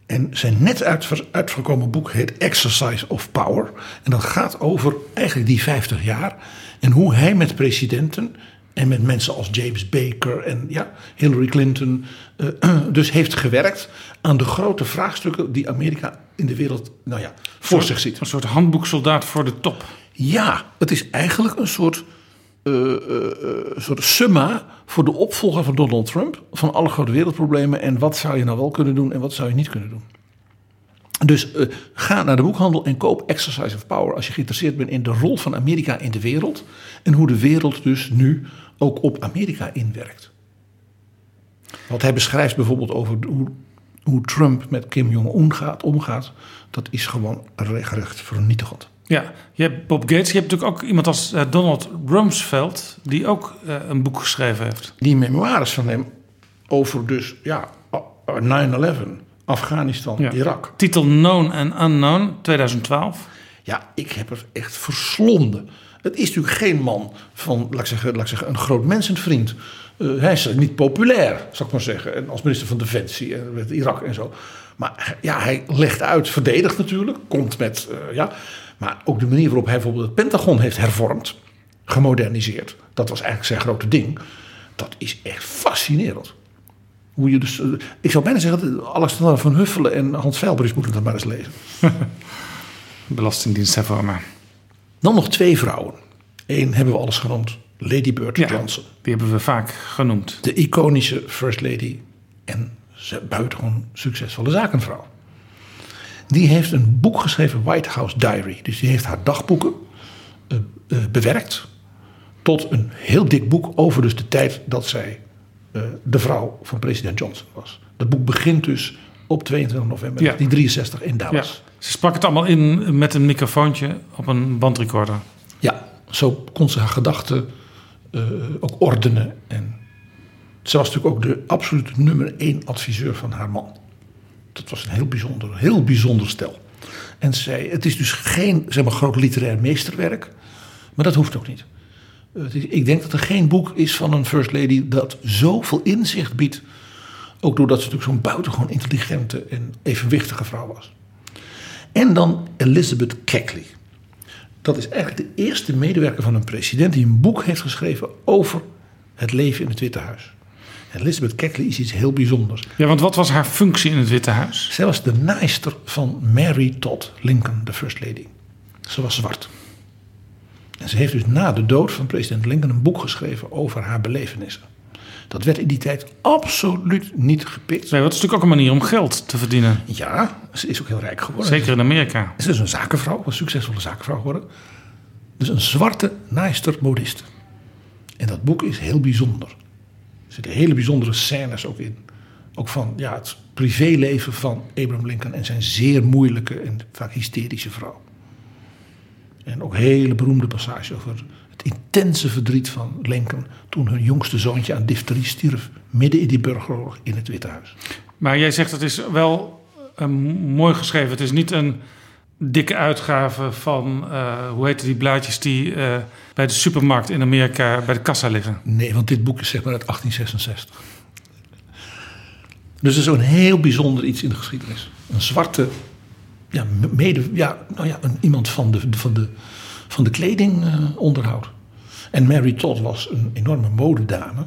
En zijn net uit, uitgekomen boek heet Exercise of Power. En dat gaat over eigenlijk die 50 jaar. En hoe hij met presidenten en met mensen als James Baker en ja, Hillary Clinton. eh, [CLEARS THROAT] dus heeft gewerkt aan de grote vraagstukken die Amerika in de wereld nou ja, voor zich ziet. Een soort handboeksoldaat voor de top. Ja, het is eigenlijk een soort, soort summa voor de opvolger van Donald Trump. Van alle grote wereldproblemen. En wat zou je nou wel kunnen doen en wat zou je niet kunnen doen. Dus eh, ga naar de boekhandel en koop Exercise of Power als je geïnteresseerd bent in de rol van Amerika in de wereld. En hoe de wereld dus nu ook op Amerika inwerkt. Wat hij beschrijft bijvoorbeeld over hoe, hoe Trump met Kim Jong-un gaat, omgaat. Dat is gewoon recht vernietigend. Ja, je hebt Bob Gates. Je hebt natuurlijk ook iemand als eh, Donald Rumsfeld... die ook eh, een boek geschreven heeft. Die memoires van hem over dus ja, 9-11, Afghanistan, Ja. Irak. Titel Known and Unknown, 2012. Ja, ik heb er echt verslonden. Het is natuurlijk geen man van, laat ik zeggen, laat ik zeggen een groot mensenvriend. Eh, hij is niet populair, zou ik maar zeggen. En als minister van Defensie en met Irak en zo. Maar ja, hij legt uit, verdedigt natuurlijk. Komt met, ja. Maar ook de manier waarop hij bijvoorbeeld het Pentagon heeft hervormd. gemoderniseerd. Dat was eigenlijk zijn grote ding. Dat is echt fascinerend. Hoe je dus, eh, ik zou bijna zeggen, dat Alexander van Huffelen en Hans Veilbris moeten dat maar eens lezen. [LAUGHS] Belastingdienst hervormen. Dan nog twee vrouwen. Eén hebben we alles genoemd. Lady Bird Johnson. Die hebben we vaak genoemd. De iconische First Lady en ze buitengewoon succesvolle zakenvrouw. Die heeft een boek geschreven, White House Diary. Dus die heeft haar dagboeken eh, eh, bewerkt tot een heel dik boek over dus de tijd dat zij eh, de vrouw van president Johnson was. Dat boek begint dus op 22 november 1963 in Dallas. Ze sprak het allemaal in met een microfoontje op een bandrecorder. Ja, zo kon ze haar gedachten ook ordenen. En ze was natuurlijk ook de absolute nummer één adviseur van haar man. Dat was een heel bijzonder, heel bijzonder stel. En zij, het is dus geen zeg maar, groot literair meesterwerk, maar dat hoeft ook niet. Ik denk dat er geen boek is van een First Lady dat zoveel inzicht biedt. Ook doordat ze natuurlijk zo'n buitengewoon intelligente en evenwichtige vrouw was. En dan Elizabeth Keckley. Dat is eigenlijk de eerste medewerker van een president die een boek heeft geschreven over het leven in het Witte Huis. En Elizabeth Keckley is iets heel bijzonders. Ja, want wat was haar functie in het Witte Huis? Zij was de naaister van Mary Todd Lincoln, de First Lady. Ze was zwart. En ze heeft dus na de dood van president Lincoln een boek geschreven over haar belevenissen. Dat werd in die tijd absoluut niet gepikt. Nee, wat is natuurlijk ook een manier om geld te verdienen. Ja, ze is ook heel rijk geworden. Zeker in Amerika. Ze is een zakenvrouw, een succesvolle zakenvrouw geworden. Dus een zwarte naaister modiste. En dat boek is heel bijzonder. Zitten hele bijzondere scènes ook in. Ook van ja, het privéleven van Abraham Lincoln en zijn zeer moeilijke en vaak hysterische vrouw. En ook hele beroemde passage over het intense verdriet van Lincoln toen hun jongste zoontje aan difterie stierf midden in die burgeroorlog in het Witte Huis. Maar jij zegt het is wel eh, mooi geschreven. Het is niet een dikke uitgave van, eh, hoe heet die blaadjes die eh, bij de supermarkt in Amerika bij de kassa liggen. Nee, want dit boek is zeg maar uit 1866. Dus er is zo'n heel bijzonder iets in de geschiedenis. Een zwarte, ja, mede, ja, nou ja, een, iemand van de, van de, van de kledingonderhoud. en Mary Todd was een enorme modedame.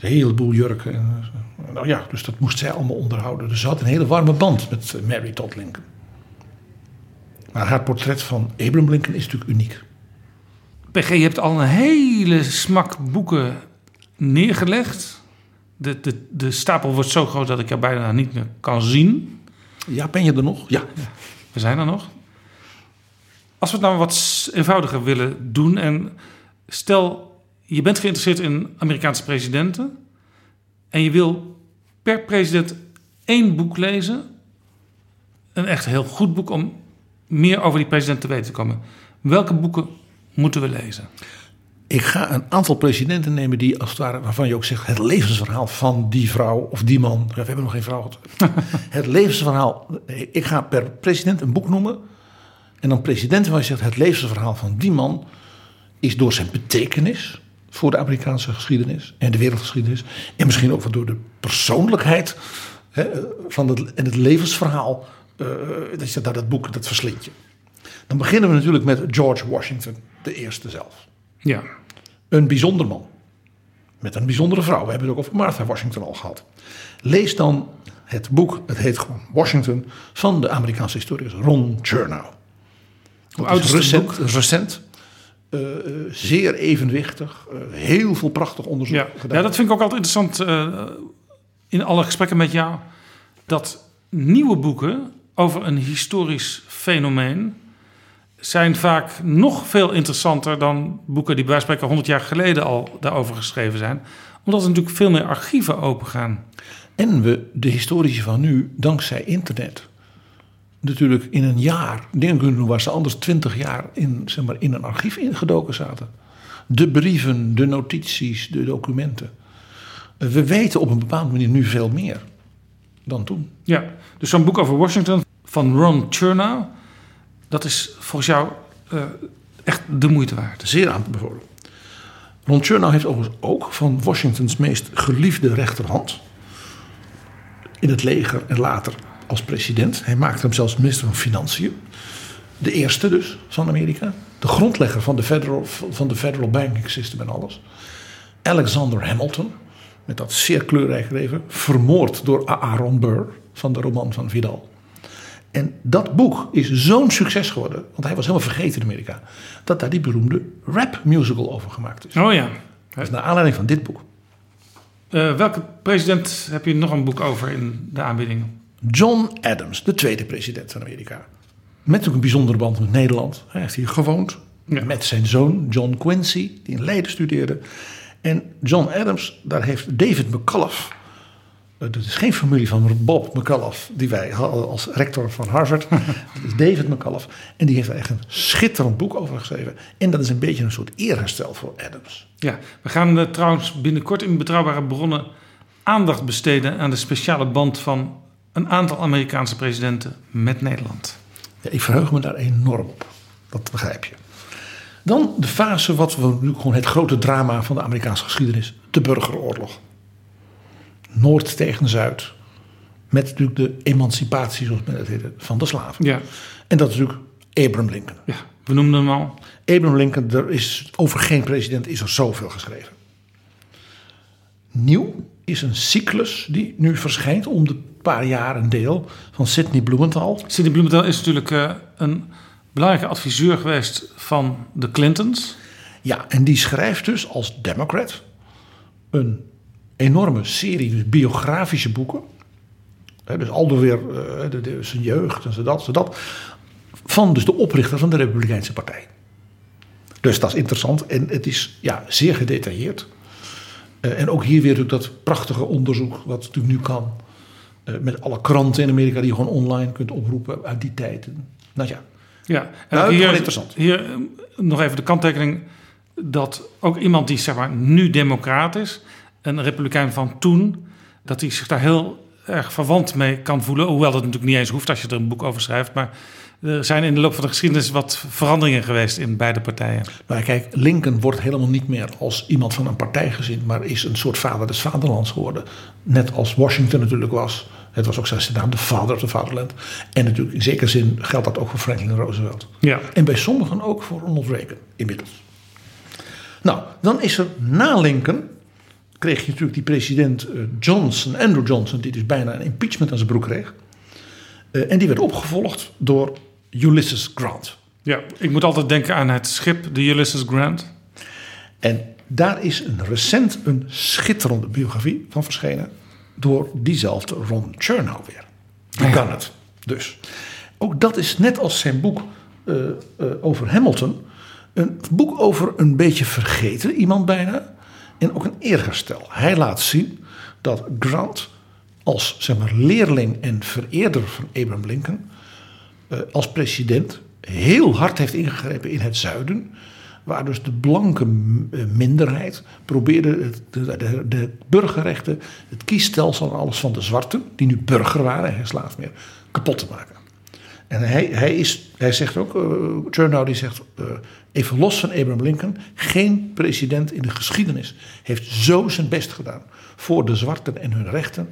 Een heleboel jurken. En, eh, nou ja, dus dat moest zij allemaal onderhouden. Dus ze had een hele warme band met eh, Mary Todd Lincoln. Maar haar portret van Abraham Lincoln is natuurlijk uniek. PG, je hebt al een hele smak boeken neergelegd. De, de, de stapel wordt zo groot dat ik er bijna niet meer kan zien. Ja, ben je er nog? Ja. We zijn er nog. Als we het nou wat eenvoudiger willen doen en stel je bent geïnteresseerd in Amerikaanse presidenten en je wil per president één boek lezen, een echt heel goed boek om meer over die president te weten te komen. Welke boeken moeten we lezen? Ik ga een aantal presidenten nemen die als het ware, waarvan je ook zegt, het levensverhaal van die vrouw of die man. We hebben nog geen vrouw gehad. [LAUGHS] het levensverhaal. Ik ga per president een boek noemen. En dan presidenten waar je zegt, het levensverhaal van die man is door zijn betekenis voor de Amerikaanse geschiedenis en de wereldgeschiedenis. En misschien ook wel door de persoonlijkheid hè, van het, en het levensverhaal. Eh, dat je zegt, nou, dat boek, dat verslind je. Dan beginnen we natuurlijk met George Washington, de eerste zelf. Ja. Een bijzonder man. Met een bijzondere vrouw. We hebben het ook over Martha Washington al gehad. Lees dan het boek, het heet gewoon Washington, van de Amerikaanse historicus Ron Chernow. Hoe oud is recent, boek? recent eh, eh, zeer evenwichtig. eh, heel veel prachtig onderzoek Ja, gedaan. ja dat vind ik ook altijd interessant eh, in alle gesprekken met jou. Dat nieuwe boeken over een historisch fenomeen zijn vaak nog veel interessanter dan boeken die bij wijze van spreken 100 jaar geleden al daarover geschreven zijn. Omdat er natuurlijk veel meer archieven opengaan. En we de historici van nu, dankzij internet, natuurlijk in een jaar dingen kunnen doen waar ze anders twintig jaar in, zeg maar, in een archief ingedoken zaten. De brieven, de notities, de documenten. We weten op een bepaalde manier nu veel meer dan toen. Ja, dus zo'n boek over Washington van Ron Chernow, dat is volgens jou eh, echt de moeite waard. Zeer aan te bevelen. Ron Chernow heeft overigens ook van Washingtons meest geliefde rechterhand. In het leger en later als president. Hij maakte hem zelfs minister van Financiën. De eerste dus van Amerika. De grondlegger van de federal, van de federal banking system en alles. Alexander Hamilton. Met dat zeer kleurrijk leven. Vermoord door Aaron Burr van de roman van Vidal. En dat boek is zo'n succes geworden, want hij was helemaal vergeten in Amerika, dat daar die beroemde rap musical over gemaakt is. Oh ja. Dat is naar aanleiding van dit boek. Uh, welke president heb je nog een boek over in de aanbieding? John Adams, de tweede president van Amerika. Met ook een bijzondere band met Nederland. Hij heeft hier gewoond. Ja. Met zijn zoon John Quincy, die in Leiden studeerde. En John Adams, daar heeft David McCullough het is geen familie van Bob McCullough, die wij hadden als rector van Harvard. [LAUGHS] dat is David McCullough. En die heeft er echt een schitterend boek over geschreven. En dat is een beetje een soort eerherstel voor Adams. Ja, we gaan uh, trouwens binnenkort in Betrouwbare Bronnen aandacht besteden aan de speciale band van een aantal Amerikaanse presidenten met Nederland. Ja, ik verheug me daar enorm op. Dat begrijp je. Dan de fase wat we nu gewoon het grote drama van de Amerikaanse geschiedenis, de burgeroorlog. Noord tegen Zuid. Met natuurlijk de emancipatie, zoals men het heette, van de slaven. Ja. En dat is natuurlijk Abraham Lincoln. Ja, we noemden hem al. Abraham Lincoln, er is, over geen president is er zoveel geschreven. Nieuw is een cyclus die nu verschijnt om de paar jaar een deel van Sidney Blumenthal. Sidney Blumenthal is natuurlijk uh, een belangrijke adviseur geweest van de Clintons. Ja, en die schrijft dus als Democrat een enorme serie dus biografische boeken. dus al door weer uh, de, de, zijn jeugd en zo dat, zo dat. Van dus de oprichter van de Republikeinse Partij. Dus dat is interessant en het is ja, zeer gedetailleerd. Uh, en ook hier weer dat prachtige onderzoek wat natuurlijk nu kan. Uh, met alle kranten in Amerika die je gewoon online kunt oproepen uit die tijden. Nou ja, ja, en nou, hier, interessant. Hier nog even de kanttekening dat ook iemand die zeg maar nu democraat is een republikein van toen, dat hij zich daar heel erg verwant mee kan voelen. Hoewel dat natuurlijk niet eens hoeft als je er een boek over schrijft. Maar er zijn in de loop van de geschiedenis wat veranderingen geweest in beide partijen. Maar kijk, Lincoln wordt helemaal niet meer als iemand van een partij gezien, maar is een soort vader des vaderlands geworden. Net als Washington natuurlijk was. Het was ook zijn naam, de vader of the fatherland. En natuurlijk in zekere zin geldt dat ook voor Franklin Roosevelt. Ja. En bij sommigen ook voor Ronald Reagan inmiddels. Nou, dan is er na Lincoln kreeg je natuurlijk die president eh, Johnson, Andrew Johnson, die dus bijna een impeachment aan zijn broek kreeg. Uh, en die werd opgevolgd door Ulysses Grant. Ja, ik moet altijd denken aan het schip, de Ulysses Grant. En daar is een recent een schitterende biografie van verschenen door diezelfde Ron Chernow weer. Die Ja. kan het. Dus. Ook dat is net als zijn boek eh, eh, over Hamilton. Een boek over een beetje vergeten iemand bijna. En ook een eerherstel. Hij laat zien dat Grant als zeg maar, leerling en vereerder van Abraham Lincoln... eh, als president heel hard heeft ingegrepen in het zuiden... waar dus de blanke eh, minderheid probeerde de, de, de burgerrechten... het kiesstelsel en alles van de zwarten... die nu burger waren, geen slaaf meer, kapot te maken. En hij, hij, is, hij zegt ook, uh, Chernow die zegt, eh, even los van Abraham Lincoln, geen president in de geschiedenis heeft zo zijn best gedaan voor de zwarten en hun rechten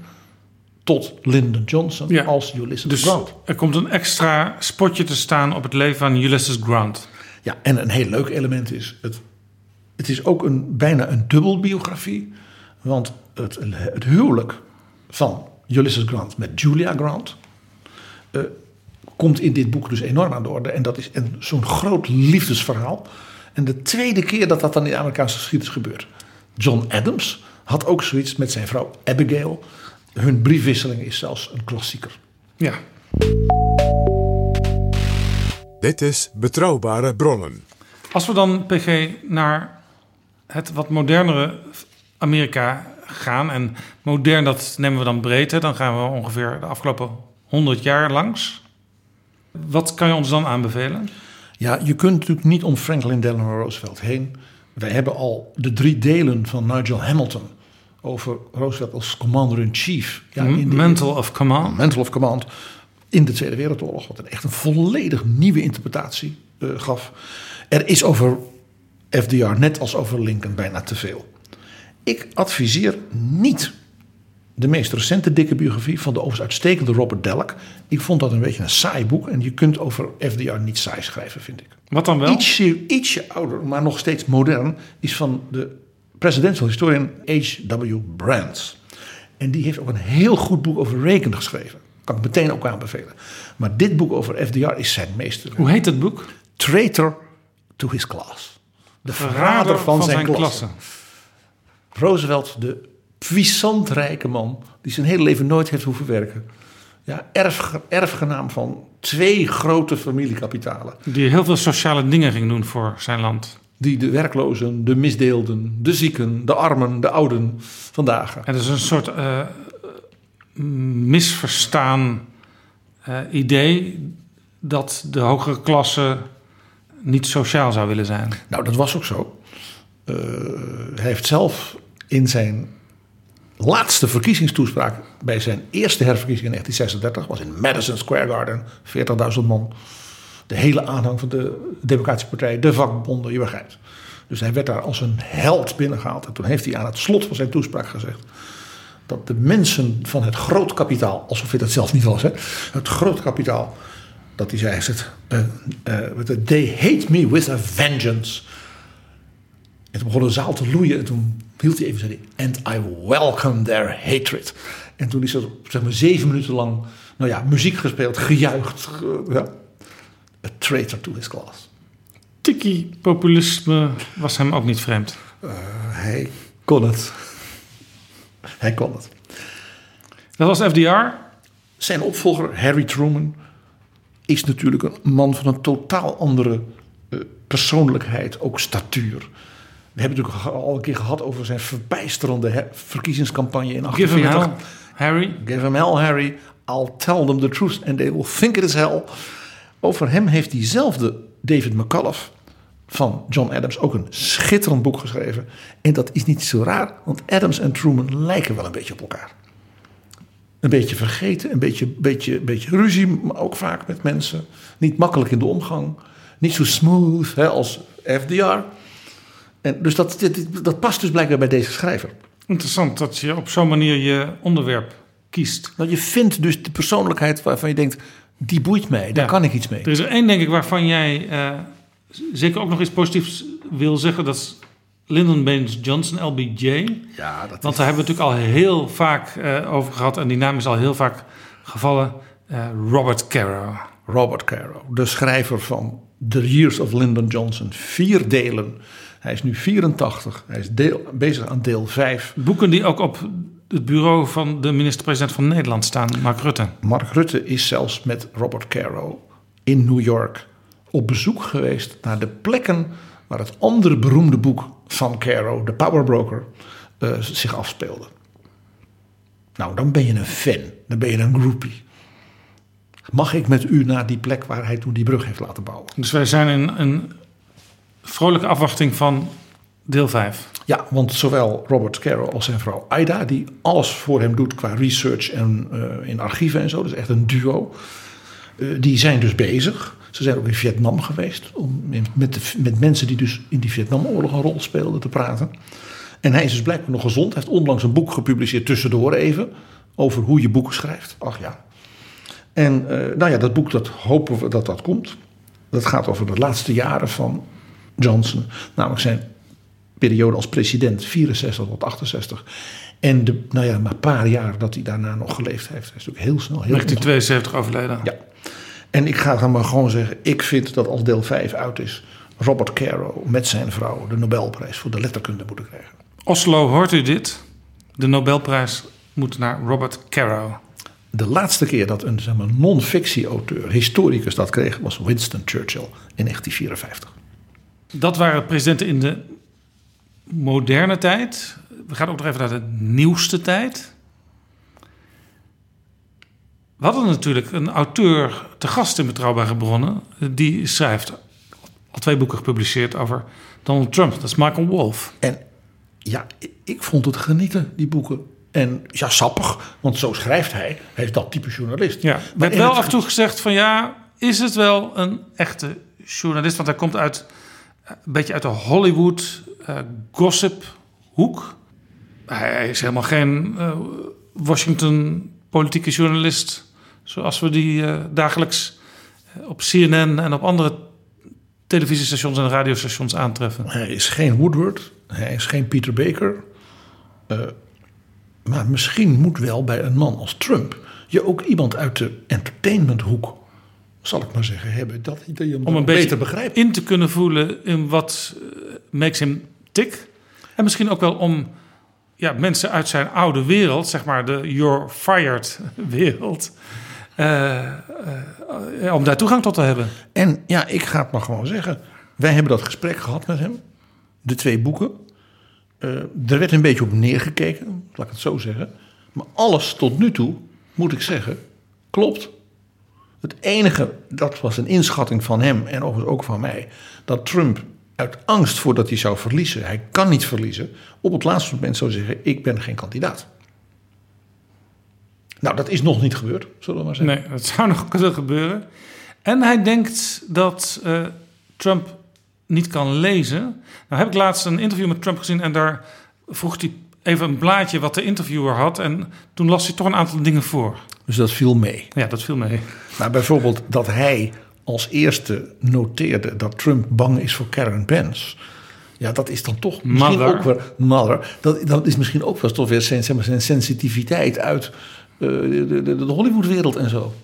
tot Lyndon Johnson Ja. als Ulysses Dus Grant. er komt een extra spotje te staan op het leven van Ulysses Grant. Ja, en een heel leuk element is, het, het is ook een, bijna een dubbelbiografie, want het, het huwelijk van Ulysses Grant met Julia Grant eh, komt in dit boek dus enorm aan de orde. En dat is een- zo'n groot liefdesverhaal. En de tweede keer dat dat dan in de Amerikaanse geschiedenis gebeurt. John Adams had ook zoiets met zijn vrouw Abigail. Hun briefwisseling is zelfs een klassieker. Ja. Dit is Betrouwbare Bronnen. Als we dan, PG, naar het wat modernere Amerika gaan. En modern, dat nemen we dan breed. Hè, dan gaan we ongeveer de afgelopen 100 jaar langs. Wat kan je ons dan aanbevelen? Ja, je kunt natuurlijk niet om Franklin Delano Roosevelt heen. Wij hebben al de drie delen van Nigel Hamilton over Roosevelt als commander-in-chief. Ja, in de- Mental of Command. Mental of Command in de Tweede Wereldoorlog. Wat een echt een volledig nieuwe interpretatie eh, gaf. Er is over FDR, net als over Lincoln, bijna te veel. Ik adviseer niet de meest recente dikke biografie van de overigens uitstekende Robert Delk. Ik vond dat een beetje een saai boek. En je kunt over FDR niet saai schrijven, vind ik. Wat dan wel? Ietsje, ietsje ouder, maar nog steeds modern, is van de presidential historian H.W. Brands. En die heeft ook een heel goed boek over Reagan geschreven. Kan ik meteen ook aanbevelen. Maar dit boek over FDR is zijn meester. Hoe heet het boek? Traitor to his class. De verrader van, zijn, klasse. Roosevelt, de puissant rijke man, die zijn hele leven nooit heeft hoeven werken. Ja, erf, erfgenaam van twee grote familiekapitalen. Die heel veel sociale dingen ging doen voor zijn land. Die de werklozen, de misdeelden, de zieken, de armen, de ouden vandaag. En dat is een soort eh, misverstaan eh, idee dat de hogere klasse niet sociaal zou willen zijn. Nou, dat was ook zo. Uh, hij heeft zelf in zijn laatste verkiezingstoespraak bij zijn eerste herverkiezing in 1936 was in Madison Square Garden, 40.000 man. De hele aanhang van de Democratische Partij, de vakbonden, je begrijpt. Dus hij werd daar als een held binnengehaald. En toen heeft hij aan het slot van zijn toespraak gezegd dat de mensen van het groot kapitaal, alsof hij dat zelf niet was, hè, het groot kapitaal, dat hij zei, het, uh, uh, they hate me with a vengeance. En toen begon de zaal te loeien en toen hield hij even zei hij, and I welcome their hatred. En toen is er zeg maar zeven minuten lang, nou ja, muziek gespeeld, gejuicht. Ja. A traitor to his class. Tiki-populisme was hem ook niet vreemd. Uh, hij kon het. Hij kon het. Dat was FDR. Zijn opvolger, Harry Truman, is natuurlijk een man van een totaal andere uh, persoonlijkheid, ook statuur. We hebben het natuurlijk al een keer gehad over zijn verbijsterende verkiezingscampagne in 48. Give him hell, Harry. Give him hell, Harry. I'll tell them the truth and they will think it is hell. Over hem heeft diezelfde David McCullough van John Adams ook een schitterend boek geschreven. En dat is niet zo raar, want Adams en Truman lijken wel een beetje op elkaar. Een beetje vergeten, een beetje, beetje, beetje ruzie, maar ook vaak met mensen. Niet makkelijk in de omgang. Niet zo smooth hè, als FDR. En dus dat, dat, dat past dus blijkbaar bij deze schrijver. Interessant dat je op zo'n manier je onderwerp kiest. Dat je vindt dus de persoonlijkheid waarvan je denkt... die boeit mij, daar kan ik iets mee. Er is er één, denk ik, waarvan jij uh, zeker ook nog iets positiefs wil zeggen. Dat is Lyndon Baines Johnson, LBJ. Ja, dat Want daar hebben we natuurlijk al heel vaak uh, over gehad. En die naam is al heel vaak gevallen. Uh, Robert Caro. Robert Caro, de schrijver van The Years of Lyndon Johnson. Vier delen. Hij is nu 84. Hij is deel, bezig aan deel 5. Boeken die ook op het bureau van de minister-president van Nederland staan, Mark Rutte. Mark Rutte is zelfs met Robert Caro in New York op bezoek geweest naar de plekken waar het andere beroemde boek van Caro, The Power Broker, uh, zich afspeelde. Nou, dan ben je een fan. Dan ben je een groupie. Mag ik met u naar die plek waar hij toen die brug heeft laten bouwen? Dus wij zijn in een vrolijke afwachting van deel 5. Ja, want zowel Robert Caro als zijn vrouw Aida, die alles voor hem doet qua research en uh, in archieven en zo, dus echt een duo, uh, die zijn dus bezig. Ze zijn ook in Vietnam geweest om met, met mensen die dus in die Vietnamoorlog een rol speelden te praten. En hij is dus blijkbaar nog gezond. Hij heeft onlangs een boek gepubliceerd tussendoor even over hoe je boeken schrijft. Ach ja. En uh, nou ja, dat boek dat hopen we dat dat komt. Dat gaat over de laatste jaren van Johnson, namelijk zijn periode als president, 64 tot 68. En de, nou ja, maar een paar jaar dat hij daarna nog geleefd heeft. Hij is natuurlijk heel snel. Heel 1972 overleden. Ja. En ik ga dan maar gewoon zeggen, ik vind dat als deel 5 uit is, Robert Caro met zijn vrouw de Nobelprijs voor de letterkunde moeten krijgen. Oslo, hoort u dit? De Nobelprijs moet naar Robert Caro. De laatste keer dat een zeg maar, non-fictie-auteur, historicus dat kreeg, was Winston Churchill in 1954. Dat waren presidenten in de moderne tijd. We gaan ook nog even naar de nieuwste tijd. We hadden natuurlijk een auteur te gast in Betrouwbare Bronnen. Die schrijft al twee boeken gepubliceerd over Donald Trump. Dat is Michael Wolff. En ja, ik vond het genieten, die boeken. En ja, sappig, want zo schrijft hij. Hij is dat type journalist. Ja, er werd wel af en toe gezegd van ja, is het wel een echte journalist? Want hij komt uit een beetje uit de Hollywood uh, gossip hoek. Hij is helemaal geen uh, Washington politieke journalist, zoals we die eh, dagelijks eh, op CNN en op andere televisiestations en radiostations aantreffen. Hij is geen Woodward, hij is geen Peter Baker. Eh, maar misschien moet wel bij een man als Trump je ook iemand uit de entertainmenthoek, zal ik maar zeggen, hebben. Dat, dat je hem Om een beter begrijpt. in te kunnen voelen in wat eh, makes him tick. En misschien ook wel om ja, mensen uit zijn oude wereld, zeg maar de you're fired wereld, eh, eh, om daar toegang tot te hebben. En ja, ik ga het maar gewoon zeggen. Wij hebben dat gesprek gehad met hem. De twee boeken. Er werd een beetje op neergekeken, laat ik het zo zeggen. Maar alles tot nu toe, moet ik zeggen, klopt. Het enige, dat was een inschatting van hem en overigens ook van mij, dat Trump uit angst voordat hij zou verliezen, hij kan niet verliezen, op het laatste moment zou zeggen: Ik ben geen kandidaat. Nou, dat is nog niet gebeurd, zullen we maar zeggen. Nee, dat zou [LAUGHS] nog kunnen gebeuren. En hij denkt dat eh, Trump niet kan lezen. Nou heb ik laatst een interview met Trump gezien en daar vroeg hij even een blaadje wat de interviewer had. En toen las hij toch een aantal dingen voor. Dus dat viel mee. Ja, dat viel mee. Maar bijvoorbeeld dat hij als eerste noteerde dat Trump bang is voor Karen Pence. Ja, dat is dan toch misschien Mother. ook weer mother. Dat, dat is misschien ook wel toch weer zijn, zeg maar, zijn sensitiviteit uit eh, de, de, de, Hollywoodwereld en zo.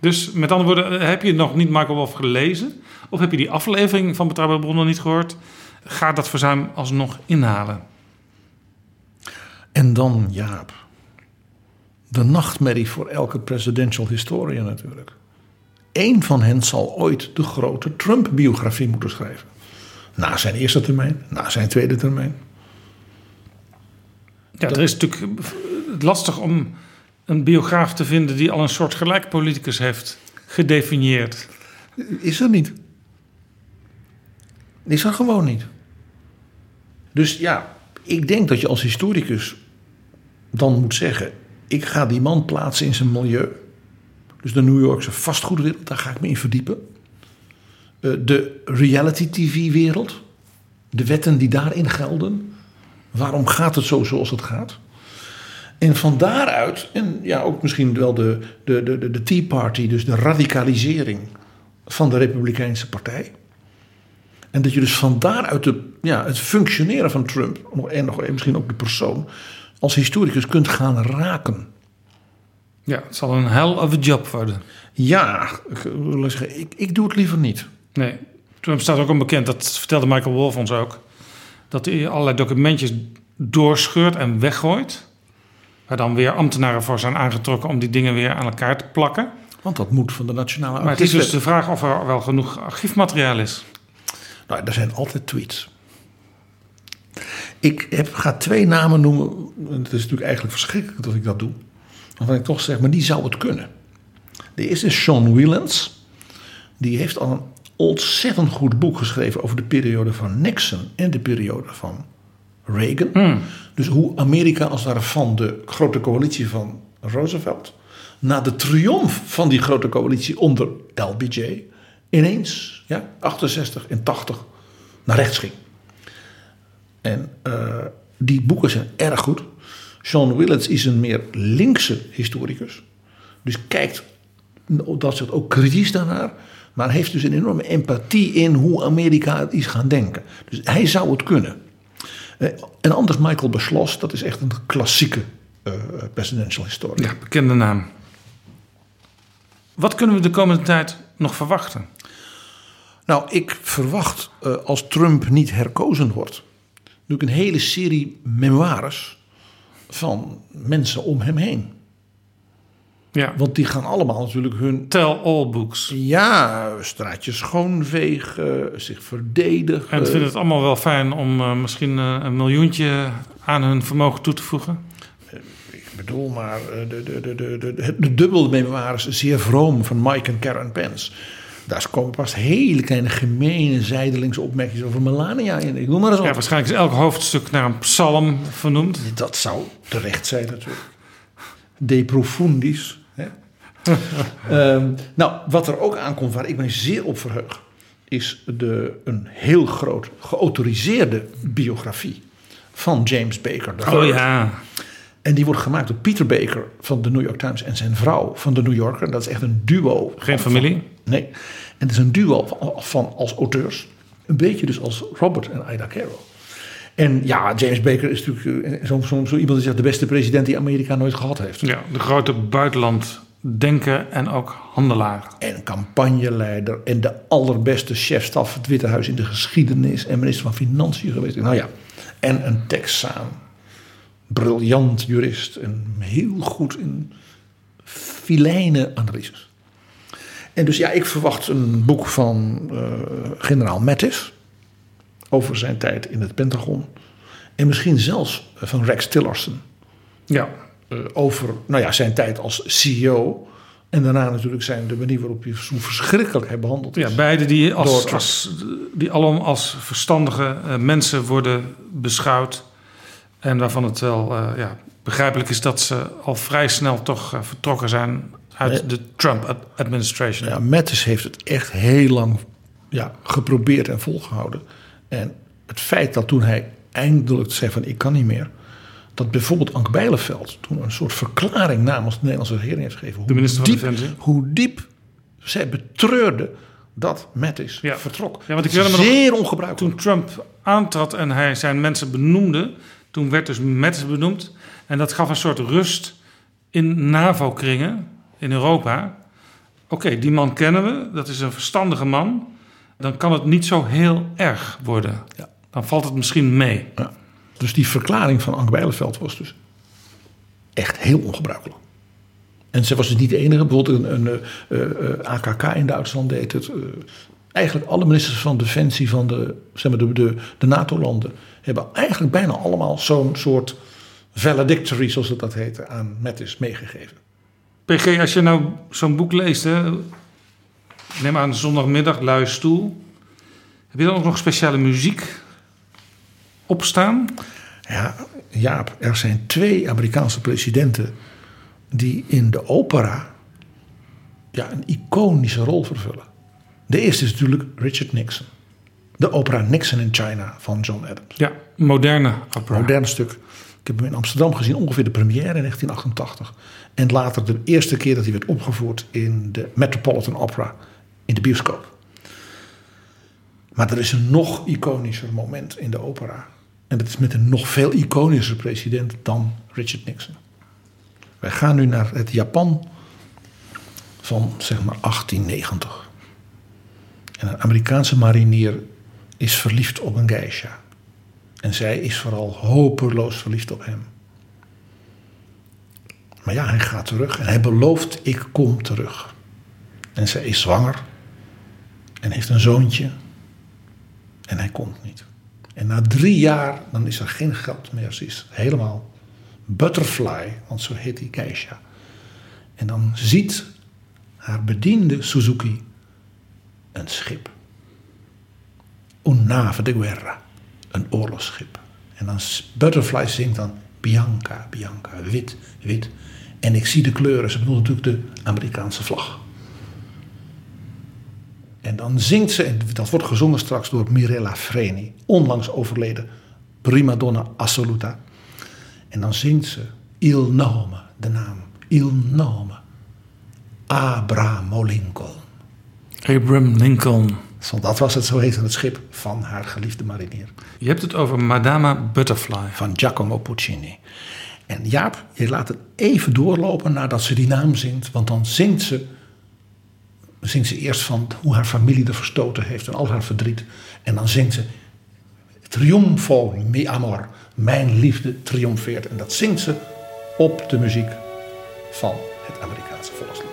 Dus met andere woorden, heb je nog niet Michael Wolff gelezen? Of heb je die aflevering van Betrouwbare Bronnen niet gehoord? Ga dat verzuim alsnog inhalen. En dan Jaap. De nachtmerrie voor elke presidential historian natuurlijk. Eén van hen zal ooit de grote Trump-biografie moeten schrijven. Na zijn eerste termijn, na zijn tweede termijn. Ja, er is natuurlijk lastig om een biograaf te vinden die al een soort gelijk politicus heeft gedefinieerd. Is er niet. Is er gewoon niet. Dus ja, ik denk dat je als historicus dan moet zeggen: ik ga die man plaatsen in zijn milieu. Dus de New Yorkse vastgoedwereld, daar ga ik me in verdiepen. Eh, De reality TV-wereld, de wetten die daarin gelden. Waarom gaat het zo zoals het gaat? En van daaruit, en ja, ook misschien wel de, de, de, de, Tea Party, dus de radicalisering van de Republikeinse Partij. En dat je dus van daaruit de, ja, het functioneren van Trump, en nog, misschien ook de persoon, als historicus kunt gaan raken. Ja, het zal een hell of a job worden. Ja, ik, wil zeggen, ik, ik doe het liever niet. Nee, Trump staat ook onbekend, dat vertelde Michael Wolff ons ook, dat hij allerlei documentjes doorscheurt en weggooit. Waar dan weer ambtenaren voor zijn aangetrokken om die dingen weer aan elkaar te plakken. Want dat moet van de nationale Maar het is dus archiefwet. de vraag of er wel genoeg archiefmateriaal is. Nou, er zijn altijd tweets. Ik heb, ga twee namen noemen. en Het is natuurlijk eigenlijk verschrikkelijk dat ik dat doe. Waarvan ik toch zeg, maar die zou het kunnen. De eerste is Sean Whelans. Die heeft al een ontzettend goed boek geschreven over de periode van Nixon en de periode van Reagan. Dus hoe Amerika als het ware van de grote coalitie van Roosevelt naar de triomf van die grote coalitie onder LBJ ineens, ja, 68 en 80 naar rechts ging. En eh, die boeken zijn erg goed. Sean Willets is een meer linkse historicus. Dus kijkt, dat zegt ook kritisch daarnaar. Maar heeft dus een enorme empathie in hoe Amerika is gaan denken. Dus hij zou het kunnen. Eh, en anders Michael Beslos, dat is echt een klassieke eh, presidential historian. Ja, bekende naam. Wat kunnen we de komende tijd nog verwachten? Nou, ik verwacht als Trump niet herkozen wordt, doe ik een hele serie memoires van mensen om hem heen. Ja. Want die gaan allemaal natuurlijk hun. Tell all books. Ja, straatjes schoonvegen, zich verdedigen. En vinden het allemaal wel fijn om eh, misschien eh, een miljoentje aan hun vermogen toe te voegen? Ik bedoel maar, eh, de, de, de, de, de, de, de dubbele memoires, zeer vroom van Mike en Karen Pence. Daar komen pas hele kleine gemene zijdelingse opmerkingen over Melania in. Ik noem maar eens. Ja, waarschijnlijk is elk hoofdstuk naar een psalm vernoemd. Dat zou terecht zijn natuurlijk. De profundis. Hè? [LAUGHS] Ehm, nou, wat er ook aankomt, waar ik mij zeer op verheug, is de, een heel groot geautoriseerde biografie van James Baker. de Oh ja. En die wordt gemaakt door Peter Baker van de New York Times en zijn vrouw van de New Yorker. Dat is echt een duo. Geen familie? Nee. En het is een duo van, van als auteurs. Een beetje dus als Robert en Ida Carroll. En ja, James Baker is natuurlijk eh, zo, zo, zo iemand die zegt de beste president die Amerika nooit gehad heeft. Ja, de grote buitenland denken en ook handelaar. En campagneleider en de allerbeste chefstaf van het Witte Huis in de geschiedenis. En minister van Financiën geweest. Nou ja, en een Texaan. Briljant jurist en heel goed in filijne analyses. En dus ja, ik verwacht een boek van eh, generaal Mattis over zijn tijd in het Pentagon. En misschien zelfs van Rex Tillerson. Ja. Eh, over nou ja, zijn tijd als CEO. En daarna natuurlijk zijn de manier waarop hij zo verschrikkelijk hij behandeld is. Ja, beide die, als, Door- als, die allemaal als verstandige eh, mensen worden beschouwd. En waarvan het wel eh, ja, begrijpelijk is dat ze al vrij snel toch eh, vertrokken zijn uit de Trump-administration. Ja, Mattis heeft het echt heel lang ja, geprobeerd en volgehouden. En het feit dat toen hij eindelijk zei van ik kan niet meer... dat bijvoorbeeld Ank Bijleveld toen een soort verklaring namens de Nederlandse regering heeft gegeven... hoe De minister van diep, Defensie. Hoe diep zij betreurde dat Mattis vertrok. Ja, want ik herinner me nog- Zeer ongebruikelijk. Toen Trump aantrad en hij zijn mensen benoemde, toen werd dus Mattis benoemd. En dat gaf een soort rust in NAVO-kringen in Europa. Oké, die man kennen we, dat is een verstandige man. Dan kan het niet zo heel erg worden. Dan valt het misschien mee. Dus die verklaring van Ank Bijleveld was dus echt heel ongebruikelijk. En ze was dus niet de enige. Bijvoorbeeld een, een eh, eh, AKK in Duitsland deed het. eh, eigenlijk alle ministers van Defensie van de, zeg maar de, de, de NATO-landen... hebben eigenlijk bijna allemaal zo'n soort valedictory, zoals het dat heette, aan Mattis meegegeven. PG, als je nou zo'n boek leest, hè, neem aan zondagmiddag, luie stoel. Heb je dan ook nog speciale muziek opstaan? Ja, Jaap, er zijn twee Amerikaanse presidenten die in de opera ja, een iconische rol vervullen. De eerste is natuurlijk Richard Nixon. De opera Nixon in China van John Adams. Ja, moderne opera. Modern stuk. Ik heb hem in Amsterdam gezien, ongeveer de première in 1988. En later de eerste keer dat hij werd opgevoerd in de Metropolitan Opera in de bioscoop. Maar er is een nog iconischer moment in de opera. En dat is met een nog veel iconischer president dan Richard Nixon. Wij gaan nu naar het Japan van zeg maar 1890. En een Amerikaanse marinier is verliefd op een geisha. En zij is vooral hopeloos verliefd op hem. Maar ja, hij gaat terug en hij belooft: ik kom terug. En zij is zwanger en heeft een zoontje. En hij komt niet. En na drie jaar, dan is er geen geld meer. Ze is helemaal butterfly, want zo heet die geisha. En dan ziet haar bediende Suzuki een schip. Un nave de guerra. Een oorlogsschip. En dan Butterfly zingt dan Bianca, Bianca, wit, wit. En ik zie de kleuren. Ze bedoelt natuurlijk de Amerikaanse vlag. En dan zingt ze, en dat wordt gezongen straks door Mirella Freni, onlangs overleden prima donna assoluta. En dan zingt ze Il nome, de naam, Il nome, Abramo Lincoln. Abraham Lincoln. Want dat was het, zo heette het schip van haar geliefde marinier. Je hebt het over Madama Butterfly. Van Giacomo Puccini. En Jaap, je laat het even doorlopen nadat ze die naam zingt. Want dan zingt ze, zingt ze eerst van hoe haar familie er verstoten heeft en al haar verdriet. En dan zingt ze Triumfo mi amor. Mijn liefde triomfeert. En dat zingt ze op de muziek van het Amerikaanse volkslied.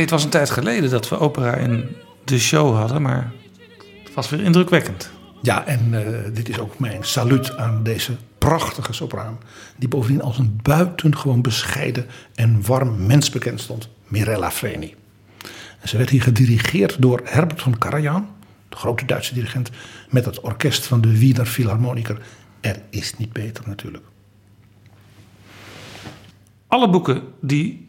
Het was een tijd geleden dat we opera in de show hadden, maar het was weer indrukwekkend. Ja, en uh, dit is ook mijn saluut aan deze prachtige sopraan. Die bovendien als een buitengewoon bescheiden en warm mens bekend stond. Mirella Freni. En ze werd hier gedirigeerd door Herbert van Karajan, de grote Duitse dirigent, met het orkest van de Wiener Philharmoniker. Er is niet beter natuurlijk. Alle boeken die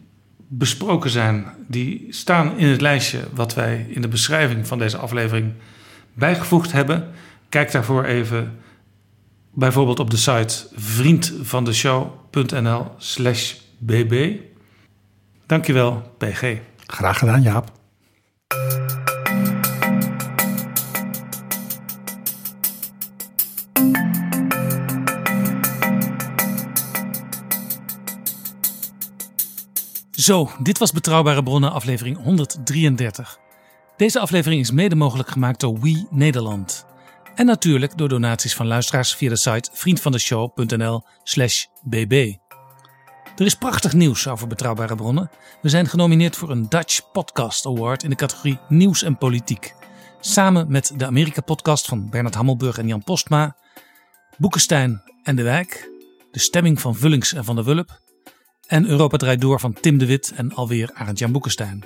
besproken zijn, die staan in het lijstje wat wij in de beschrijving van deze aflevering bijgevoegd hebben. Kijk daarvoor even bijvoorbeeld op de site vriendvandeshow.nl slash bb. Dankjewel, PG. Graag gedaan, Jaap. Zo, dit was Betrouwbare Bronnen, aflevering 133. Deze aflevering is mede mogelijk gemaakt door We Nederland. En natuurlijk door donaties van luisteraars via de site vriendvandeshow.nl/slash bb. Er is prachtig nieuws over Betrouwbare Bronnen. We zijn genomineerd voor een Dutch Podcast Award in de categorie Nieuws en Politiek. Samen met de Amerika-podcast van Bernard Hammelburg en Jan Postma, Boekenstein en De Wijk, de stemming van Vullings en Van der Wulp en Europa draait door van Tim de Wit en alweer Arend-Jan Boekenstein.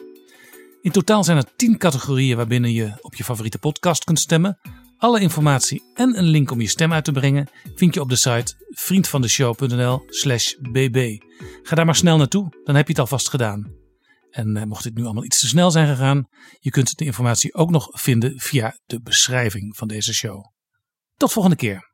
In totaal zijn er 10 categorieën waarbinnen je op je favoriete podcast kunt stemmen. Alle informatie en een link om je stem uit te brengen vind je op de site vriendvandeshow.nl/slash bb. Ga daar maar snel naartoe, dan heb je het alvast gedaan. En eh, mocht dit nu allemaal iets te snel zijn gegaan, je kunt de informatie ook nog vinden via de beschrijving van deze show. Tot volgende keer.